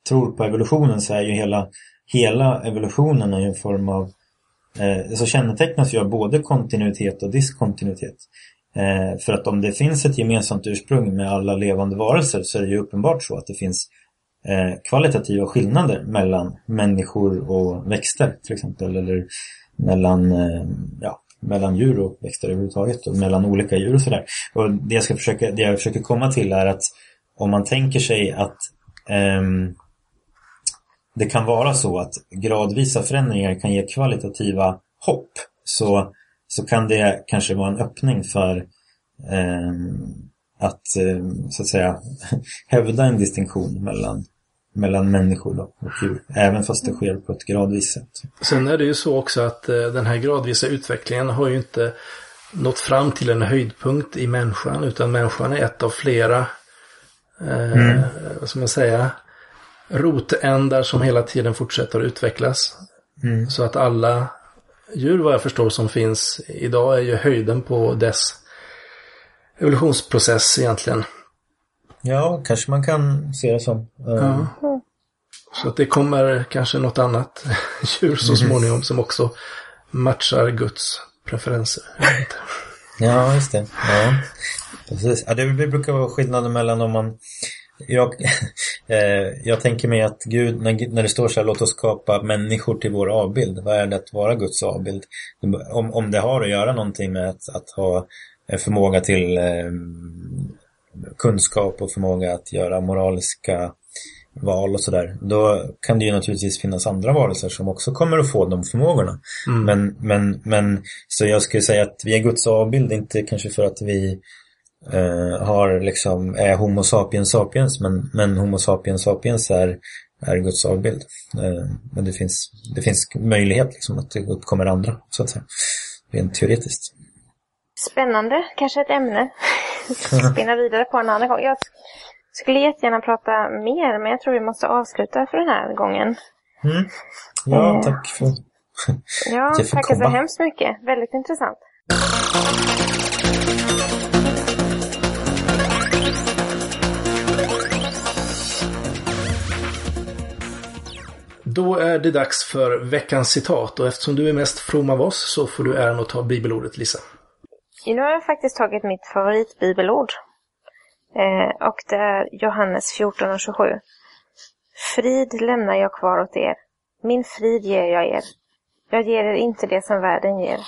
tror på evolutionen så är ju hela, hela evolutionen är en form av eh, så kännetecknas ju av både kontinuitet och diskontinuitet. Eh, för att om det finns ett gemensamt ursprung med alla levande varelser så är det ju uppenbart så att det finns eh, kvalitativa skillnader mellan människor och växter till exempel. Eller mellan, eh, ja, mellan djur och växter överhuvudtaget och mellan olika djur och sådär. Och det jag, ska försöka, det jag försöker komma till är att om man tänker sig att um, det kan vara så att gradvisa förändringar kan ge kvalitativa hopp så, så kan det kanske vara en öppning för um, att um, så att säga [laughs] hävda en distinktion mellan, mellan människor och djur. Även fast det sker på ett gradvis sätt. Sen är det ju så också att eh, den här gradvisa utvecklingen har ju inte nått fram till en höjdpunkt i människan utan människan är ett av flera, eh, Mm. vad ska man säga, rotändar som hela tiden fortsätter att utvecklas. Mm. Så att alla djur vad jag förstår som finns idag är ju höjden på dess evolutionsprocess egentligen. Ja, kanske man kan se det som. Eh, Ja. Så att det kommer kanske något annat [laughs] djur så småningom som också matchar Guds preferenser. Ja, just det. Ja, precis. Ja, det brukar vara skillnaden mellan om man... Jag, [laughs] eh, jag tänker mig att Gud, när, när det står så här, låt oss skapa människor till vår avbild. Vad är det att vara Guds avbild? Om, om det har att göra någonting med att, att ha förmåga till eh, kunskap och förmåga att göra moraliska val och sådär. Då kan det ju naturligtvis finnas andra varelser som också kommer att få de förmågorna. Mm. Men, men, men så jag skulle säga att vi är Guds avbild, inte kanske för att vi eh, har liksom, är Homo sapiens sapiens, men, men Homo sapiens sapiens är, är Guds avbild. Eh, men det finns, det finns möjlighet liksom att det uppkommer andra, så att säga. Rent teoretiskt. Spännande. Kanske ett ämne. [laughs] Spinna vidare på en annan gång. Jag skulle jättegärna prata mer, men jag tror vi måste avsluta för den här gången. Mm. Ja, Eh. tack för [laughs] Ja, tackar så hemskt mycket. Väldigt intressant. Då är det dags för veckans citat och eftersom du är mest from av oss så får du äran att ta bibelordet Lisa. Nu har jag faktiskt tagit mitt favoritbibelord. Eh, och det är Johannes 14 och 27. Frid lämnar jag kvar åt er. Min frid ger jag er. Jag ger er inte det som världen ger.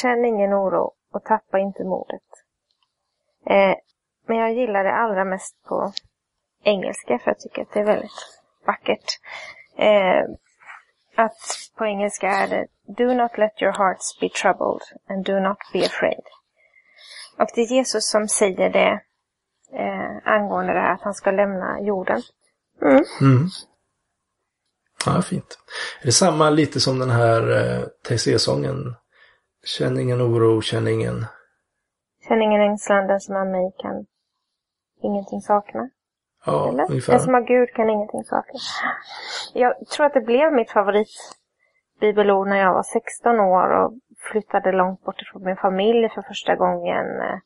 Känn ingen oro och tappa inte modet. Eh, men jag gillar det allra mest på engelska för jag tycker att det är väldigt vackert. Eh, att på engelska är det Do not let your hearts be troubled and do not be afraid. Och det är Jesus som säger det eh, angående det här att han ska lämna jorden. Mm. Mm. Ja, fint. Är det samma lite som den här eh, TC-sången? Känn ingen oro, känn ingen... Känn ingen ängslan, den som har mig kan ingenting sakna. Ja, Eller? Den ungefär. som har Gud kan ingenting sakna. Jag tror att det blev mitt favoritbibelord när jag var 16 år och flyttade långt bort ifrån min familj för första gången. eh,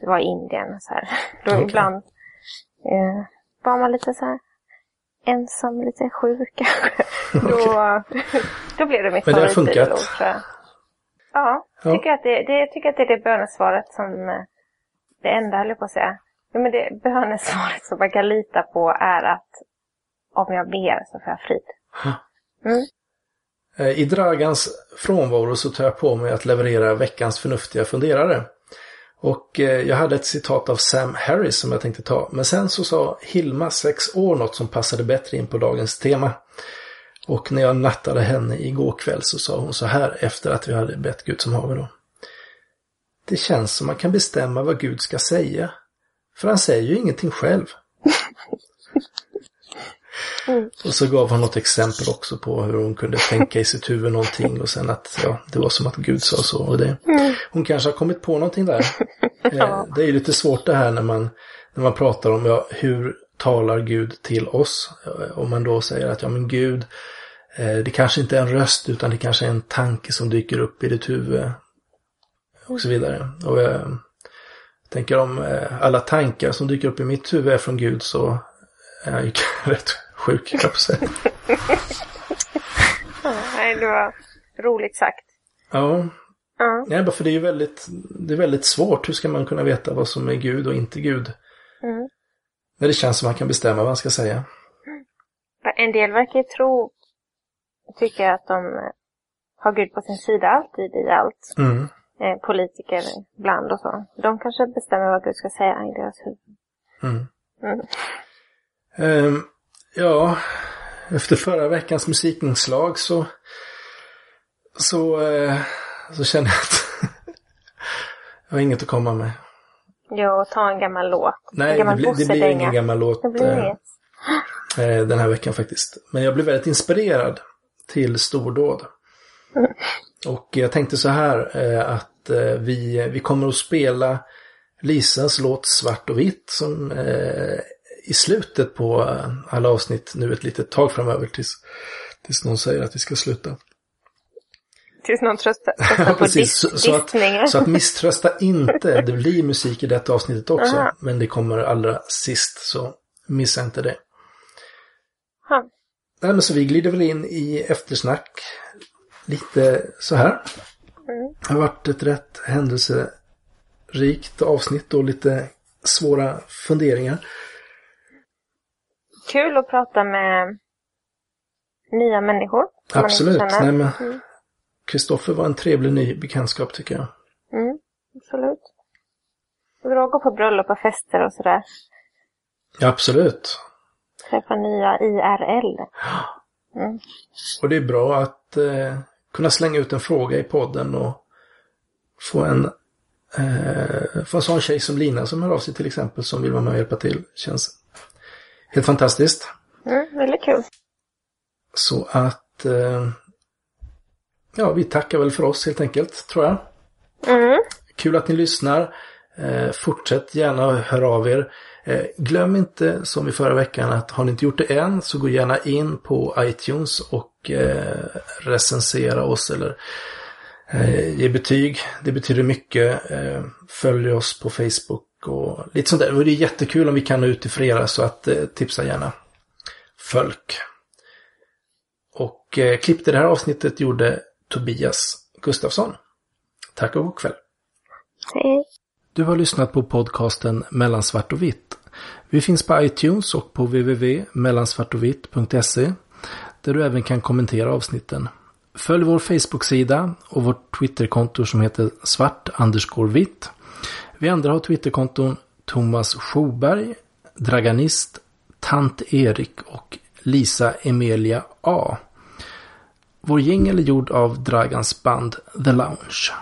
Det var i Indien. Så här. Då Okej. ibland eh, var man lite så här ensam, lite sjuk kanske. [laughs] Då, då blev det mitt Men det har funkat. favoritbibelord. tror jag. Ja, Ja. Tycker att det, det, jag tycker att det är det bönesvaret som eh, det enda höll jag på att säga. Ja, men det bönesvaret som man kan lita på är att om jag ber så får jag frid. Mm. Eh, I Dragans frånvaro så tar jag på mig att leverera veckans förnuftiga funderare. Och eh, jag hade ett citat av Sam Harris som jag tänkte ta. Men sen så sa Hilma, sex år, något som passade bättre in på dagens tema. Och när jag nattade henne igår kväll så sa hon så här efter att vi hade bett Gud som haver då. Det känns som man kan bestämma vad Gud ska säga. För han säger ju ingenting själv. Och så gav hon något exempel också på hur hon kunde tänka i sitt huvud någonting och sen att ja, det var som att Gud sa så. Och det, hon kanske har kommit på någonting där. [laughs] Eh, det är ju lite svårt det här när man, när man pratar om ja, hur talar Gud till oss. Eh, Om man då säger att ja men Gud, eh, det kanske inte är en röst utan det kanske är en tanke som dyker upp i ditt huvud. Och så vidare. Och jag tänker om eh, alla tankar som dyker upp i mitt huvud är från Gud så är jag ju [laughs] rätt sjuk, kan jag på säga. [laughs] Nej, det var roligt sagt. Ja, Ja. nej, bara för det är ju väldigt, det är väldigt svårt. Hur ska man kunna veta vad som är Gud och inte Gud? Mm. När det känns som man kan bestämma vad man ska säga. En del verkar ju tro, tycker jag att de eh, har Gud på sin sida alltid i allt. Mm. Eh, politiker ibland och så. De kanske bestämmer vad Gud ska säga i deras huvud. Mm. Mm. Ehm, ja, efter förra veckans musikinslag så, så, eh, så kände jag att [laughs] jag har inget att komma med. Jo, ta en gammal låt. Nej, en det gammal blir, det blir ingen gammal låt eh, eh, den här veckan faktiskt. Men jag blev väldigt inspirerad till stordåd. Och jag tänkte så här eh, att eh, vi, vi kommer att spela Lisas låt Svart och vitt som eh, i slutet på alla avsnitt nu ett litet tag framöver tills, tills någon säger att vi ska sluta. Tills någon tröstar, [laughs] tröstar på Precis, så, så, att, så att misströsta inte. Det blir musik i detta avsnittet också. Aha. Men det kommer allra sist, så missa inte det. Ja. Nej, men så vi glider väl in i eftersnack lite så här. Mm. Det har varit ett rätt händelserikt avsnitt och lite svåra funderingar. Kul att prata med nya människor. Absolut. Nej, men Mm. Kristoffer var en trevlig ny bekantskap tycker jag. Mm, absolut. Bra att gå på bröllop och fester och sådär. Ja, absolut. Träffa nya IRL. Mm. Och det är bra att eh, kunna slänga ut en fråga i podden och få en, eh, få en sån tjej som Lina som hör av sig till exempel som vill vara med och hjälpa till. Känns helt fantastiskt. Mm, väldigt kul. Så att eh, ja, vi tackar väl för oss helt enkelt, tror jag. Mm. Kul att ni lyssnar. Eh, fortsätt gärna höra av er. Eh, glöm inte som i förra veckan att har ni inte gjort det än så gå gärna in på iTunes och eh, recensera oss eller eh, ge betyg. Det betyder mycket. Eh, följ oss på Facebook och lite sånt där. Och det är jättekul om vi kan nå ut till flera så att eh, tipsa gärna folk. Och eh, klipp det här avsnittet gjorde Tobias Gustafsson. Tack och god kväll. Hej. Du har lyssnat på podcasten Mellan svart och vitt. Vi finns på iTunes och på www.mellansvartovitt.se där du även kan kommentera avsnitten. Följ vår Facebook-sida och vårt Twitterkonto som heter svart vitt. Vi andra har Twitterkonton Thomas Schoberg, Draganist, Tant Erik och Lisa Emilia A. Vår jingel är gjord av Dragans band The Lounge.